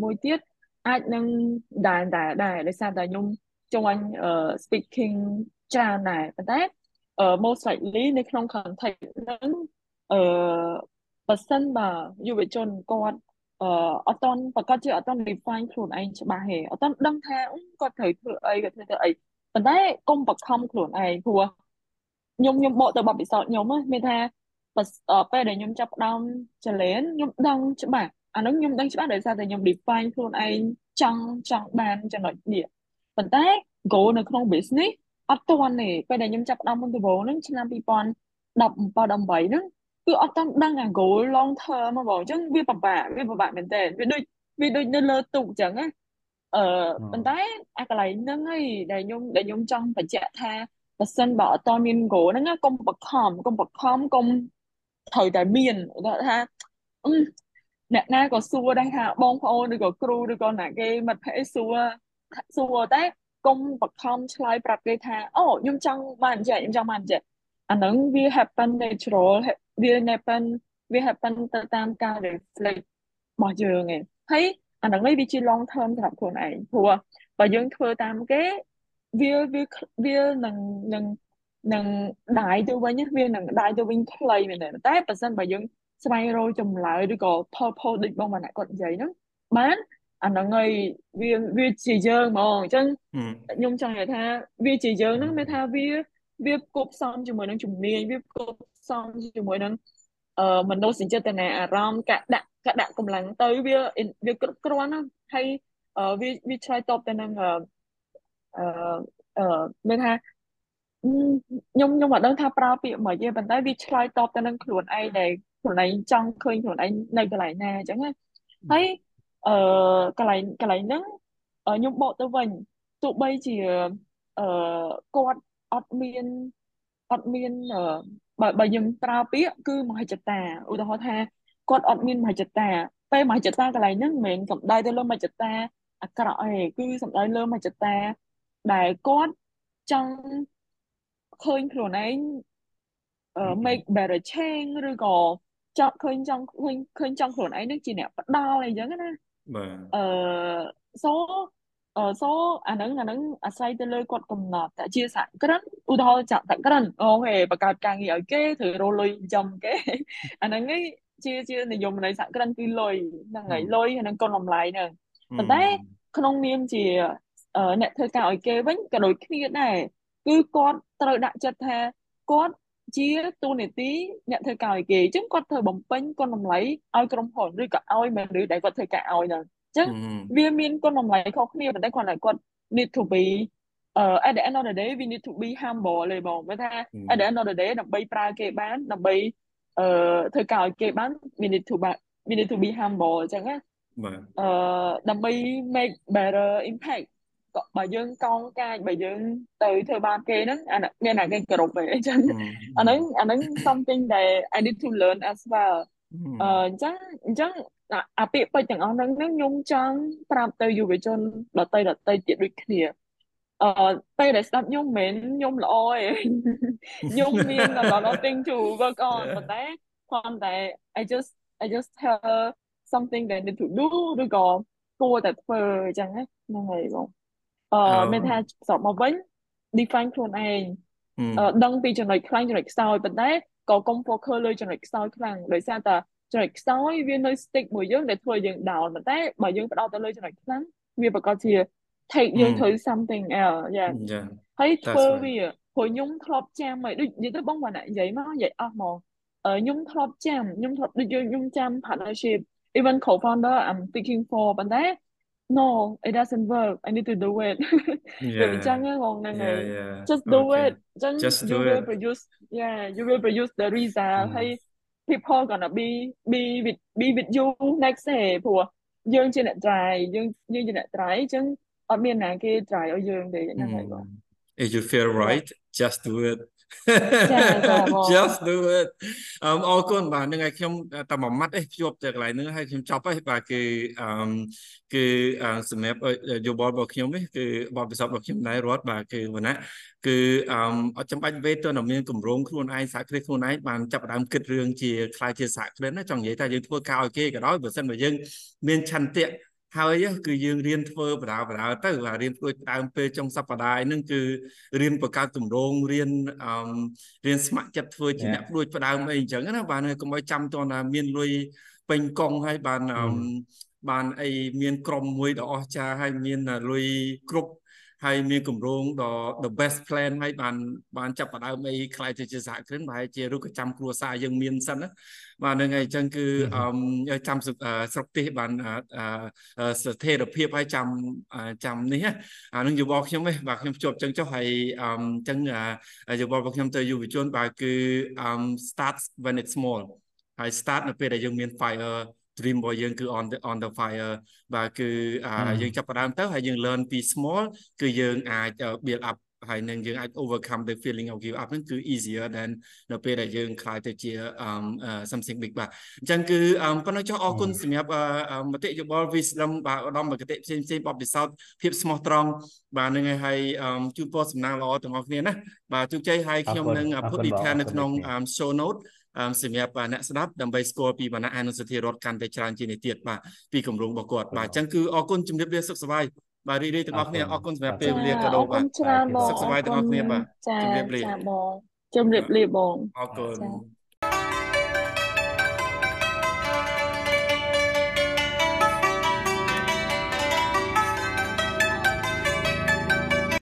មួយទៀតអាចនឹងដែរដែរដែរដោយសារតែខ្ញុំចង់ speaking ច្រើនដែរប៉ុន្តែ most likely នៅក្នុង context ហ្នឹងអឺបើសិនបើយុវជនគាត់អឺអត់តន់ប្រកាសជាអត់តន់ define ខ្លួនឯងច្បាស់ទេអត់តន់ដឹងថាគាត់ត្រូវធ្វើអីគាត់ត្រូវធ្វើអីប៉ុន្តែកុំបខំខ្លួនឯងព្រោះខ្ញុំខ្ញុំបកទៅបបពិសោធន៍ខ្ញុំមានថាពេលដែលខ្ញុំចាប់ផ្ដើមចលែនខ្ញុំដឹងច្បាស់អានោះខ្ញុំដឹងច្បាស់ដោយសារតែខ្ញុំ define ខ្លួនឯងចង់ចង់បានចំណុចនេះប៉ុន្តែ goal នៅក្នុង business អត់ទាន់ទេពេលដែលខ្ញុំចាប់ផ្ដើមមុនដំបូងហ្នឹងឆ្នាំ2017 18ហ្នឹងគឺអត់តាន់ដឹងអា goal long term មកបងអញ្ចឹងវាពិបាកវាពិបាកមែនតើវាដូចវាដូចនៅលើទូកអញ្ចឹងណាអឺប៉ុន្តែអាកន្លែងហ្នឹងហើយដែលខ្ញុំដែលខ្ញុំចង់បញ្ជាក់ថាបើសិនបើអត់តមាន goal ហ្នឹងកុំបខំកុំបខំកុំត្រូវតែមានថាអ្នកណាក៏សួរដែរថាបងប្អូនឬក៏គ្រូឬក៏ណាគេមិត្តភ័ក្តិសួរសួរតែ កុំបខំឆ្លើយប្រាប់គេថាអូខ្ញុំចង់បានចេះខ្ញុំចង់បានចេះអាហ្នឹងវា happen natural វា happen វា happen ទៅតាមការ reflect របស់យើងឯងហើយអាហ្នឹងវាជា long term សម្រាប់ខ្លួនឯងព្រោះបើយើងធ្វើតាមគេវាវាវានឹងនឹងនឹងដាយទៅវិញវានឹងដាយទៅវិញខ្លីមែនទេតែបើសិនបើយើងស្វែងរកចម្លើយឬក៏ purpose ដូចបងបានគាត់និយាយហ្នឹងបាន អាហ្នឹងហើយវាវាជាយើងហ្មងអញ្ចឹងខ្ញុំចង់និយាយថាវាជាយើងហ្នឹងមានថាវាវាគប់ផ្សំជាមួយនឹងជំនាញវាគប់ផ្សំជាមួយនឹងអឺមនោសញ្ចេតនាអារម្មណ៍កដាក់កដាក់កម្លាំងទៅវាវាគ្រប់គ្រាន់ណាហើយវាវាឆ្លើយតបទៅនឹងអឺអឺមានថាខ្ញុំខ្ញុំអត់ដឹងថាប្រើពាក្យមកទេប៉ុន្តែវាឆ្លើយតបទៅនឹងខ្លួនឯងដែលខ្លួនឯងចង់ឃើញខ្លួនឯងនៅកន្លែងណាអញ្ចឹងណាហើយ អឺកន្លែងកន្លែងហ្នឹងខ្ញុំបកទៅវិញទោះបីជាអឺគាត់អត់មានអត់មានបើបើយើងប្រើពាក្យគឺមហិច្ឆតាឧទាហរណ៍ថាគាត់អត់មានមហិច្ឆតាពេលមហិច្ឆតាកន្លែងហ្នឹងមិនមែនសំដៅទៅលើមហិច្ឆតាអាក្រក់ទេគឺសំដៅលើមហិច្ឆតាដែលគាត់ចង់ឃើញខ្លួនឯង make better change ឬក៏ចង់ឃើញចង់ឃើញឃើញចង់ខ្លួនឯងនឹងជាអ្នកផ្ដាល់អីចឹងណា បាទអឺ so អឺ so អាហ្នឹងអាហ្នឹងអាស្រ័យទៅលើគាត់កំណត់តែជាសហគ្រិនឧទាហរណ៍ចាក់តក្រិនអូហេបង្កើតការងារឲ្យគេធ្វើរលុយចំគេអាហ្នឹងឯងជាជានិយមនៃសហគ្រិនគឺលុយហ្នឹងហើយលុយហ្នឹងកូនតម្លៃហ្នឹងប៉ុន្តែក្នុងនាមជាអ្នកធ្វើការឲ្យគេវិញក៏ដូចគ្នាដែរគឺគាត់ត្រូវដាក់ចិត្តថាគាត់ ជាទូនីតិអ្នកធ្វើការឲ្យគេអញ្ចឹងគាត់ធ្វើបំពេញគុណតម្លៃឲ្យក្រុមហ៊ុនឬក៏ឲ្យមនុស្សដែលគាត់ធ្វើការឲ្យហ្នឹងអញ្ចឹងវាមានគុណតម្លៃខុសគ្នាប៉ុន្តែគាត់តែគាត់ need to be uh, at the end of the day we need to be humble លេបងបើថា at the end of the day ដើម្បីប្រើគេបានដើម្បីអឺធ្វើការឲ្យគេបាន we need to we need to be humble អញ្ចឹងណាបាទអឺដើម្បី make better impact បើយើងកោងកាចបើយើងទៅធ្វើបាបគេហ្នឹងអាមានអាគេគោរពឯងអញ្ចឹងអាហ្នឹងអាហ្នឹង something that I need to learn as well អឺអញ្ចឹងអញ្ចឹងអាពាក្យពេចន៍ទាំងអស់ហ្នឹងខ្ញុំចង់ប្រាប់ទៅយុវជនដតីដតីទៀតដូចគ្នាអឺពេលដែលស្ដាប់ខ្ញុំមិនមែនខ្ញុំល្អទេខ្ញុំមាន a lot of thing to work on ប៉ុន្តែគ្រាន់តែ I just I just tell something that need to do ឬក៏គួរតែធ្វើអញ្ចឹងហ្នឹងហើយបង អឺមានថាសរុបមកវិញ define ខ្លួនឯងអឺដឹងពីចំណុចខ្លាំងចំណុចខ្សោយប៉ុន្តែក៏កុំ focus លើចំណុចខ្សោយខ្លាំងដោយសារតែចំណុចខ្សោយវានៅ stick មួយយើងដែលធ្វើយើង down ប៉ុន្តែបើយើងផ្ដោតទៅលើចំណុចខ្លាំងវាប្រកាសជា take យើងទៅ something else យ៉ាហើយធ្វើវាព្រោះខ្ញុំធ្លាប់ចាំហើយដូចនិយាយទៅបងបាននិយាយមកនិយាយអស់មកខ្ញុំធ្លាប់ចាំខ្ញុំធ្លាប់ដូចខ្ញុំចាំ partnership even co-founder I'm thinking for ប៉ុន្តែ no it doesn't work I need to do it yeah chẳng ngon này yeah yeah just do okay it then just you do will it produce yeah you will produce the result mm. hay people gonna be be with be with you next day ព្រោះយើងជាអ្នក try យើងយើងជាអ្នក try អញ្ចឹងអត់មានណាគេ try ឲ្យយើងទេហ្នឹងហើយបង if you feel right just do it ចាចាបង just do it អឺអរគុណបាទនឹងឲ្យខ្ញុំតែមួយម៉ាត់អេភ្ជាប់ទៅកន្លែងហ្នឹងឲ្យខ្ញុំចប់ហើយបាទគឺអឺគឺសម្រាប់យោបល់របស់ខ្ញុំនេះគឺបបពិសោធន៍របស់ខ្ញុំដែររត់បាទគឺវណ្ណៈគឺអឺអត់ចាំបាច់វេទទៅតែមានកម្រងខ្លួនឯងសហគ្រាសខ្លួនឯងបានចាប់ផ្ដើមគិតរឿងជាខ្លាយជាសហគ្រិនណាចង់និយាយថាយើងធ្វើការឲ្យគេក៏ដោយបើមិនបើយើងមានឆន្ទៈ ហើយគឺយើងរៀនធ្វើបដាបដាទៅបាទរៀនធ្វើដើមពេលចុងសប្តាហ៍ហ្នឹងគឺរៀនបង្កើតទម្រង់រៀនអឺរៀនស្ម័គ្រចិត្តធ្វើជាអ្នកព្រួយផ្ដើមអីអញ្ចឹងណាបាទកុំឲ្យចាំតណាមានលុយពេញកង់ហើយបានអឺបានអីមានក្រុមមួយដ៏អស្ចារ្យហើយមានលុយគ្រប់ ហើយមានគម្រោងដ៏ the best plan ហើយបានបានចាប់ផ្ដើមអីខ្លាយទៅជាសហគ្រិនប្រហែលជារូបចាំគ្រួសារយើងមានសិនណាបាទហ្នឹងហើយអញ្ចឹងគឺចាំស្រុកទេសបានស្ថិរភាពហើយចាំចាំនេះអានឹងយោបល់ខ្ញុំឯងបាទខ្ញុំជួបអញ្ចឹងចុះហើយអញ្ចឹងយោបល់របស់ខ្ញុំទៅយុវជនបាទគឺ start when it's small ហើយ start នៅពេលដែលយើងមាន fire dream របស់យើងគឺ on the on the fire បាទគឺយើងចាប់ផ្ដើមទៅហើយយើង learn ពី small គឺយើងអាច build up ហើយនឹងយើងអាច overcome the feeling of give up ហ្នឹងគឺ easier than នៅពេលដែលយើងខ្លាយទៅជា something big បាទអញ្ចឹងគឺប៉ុណ្ណឹងចុះអរគុណសម្រាប់មតិយោបល់ wisdom បាទឧត្តមគតិផ្សេងផ្សេងបបពិសោធន៍ភាពស្មោះត្រង់បាទនឹងហើយជូនពរសំណាងល្អទាំងអស់គ្នាណាបាទជោគជ័យហើយខ្ញុំនឹង put detail នៅក្នុង show note សម្រាប់អ្នកស្ដាប់ដើម្បីស្គាល់ពីវណ្ណៈអនុសទ្ធារដ្ឋកាន់តែច្រើនជាងនេះទៀតបាទពីគម្រោងរបស់គាត់បាទអញ្ចឹងគឺអរគុណជំរាបលាសុខសប្បាយបាទរីករាយទាំងអស់គ្នាអរគុណសម្រាប់ពេលវេលាក៏ដូចបាទច្រើនបងសុខសប្បាយទាំងអស់គ្នាបាទជំរាបលាចាបងជំរាបលាបងអរគុណ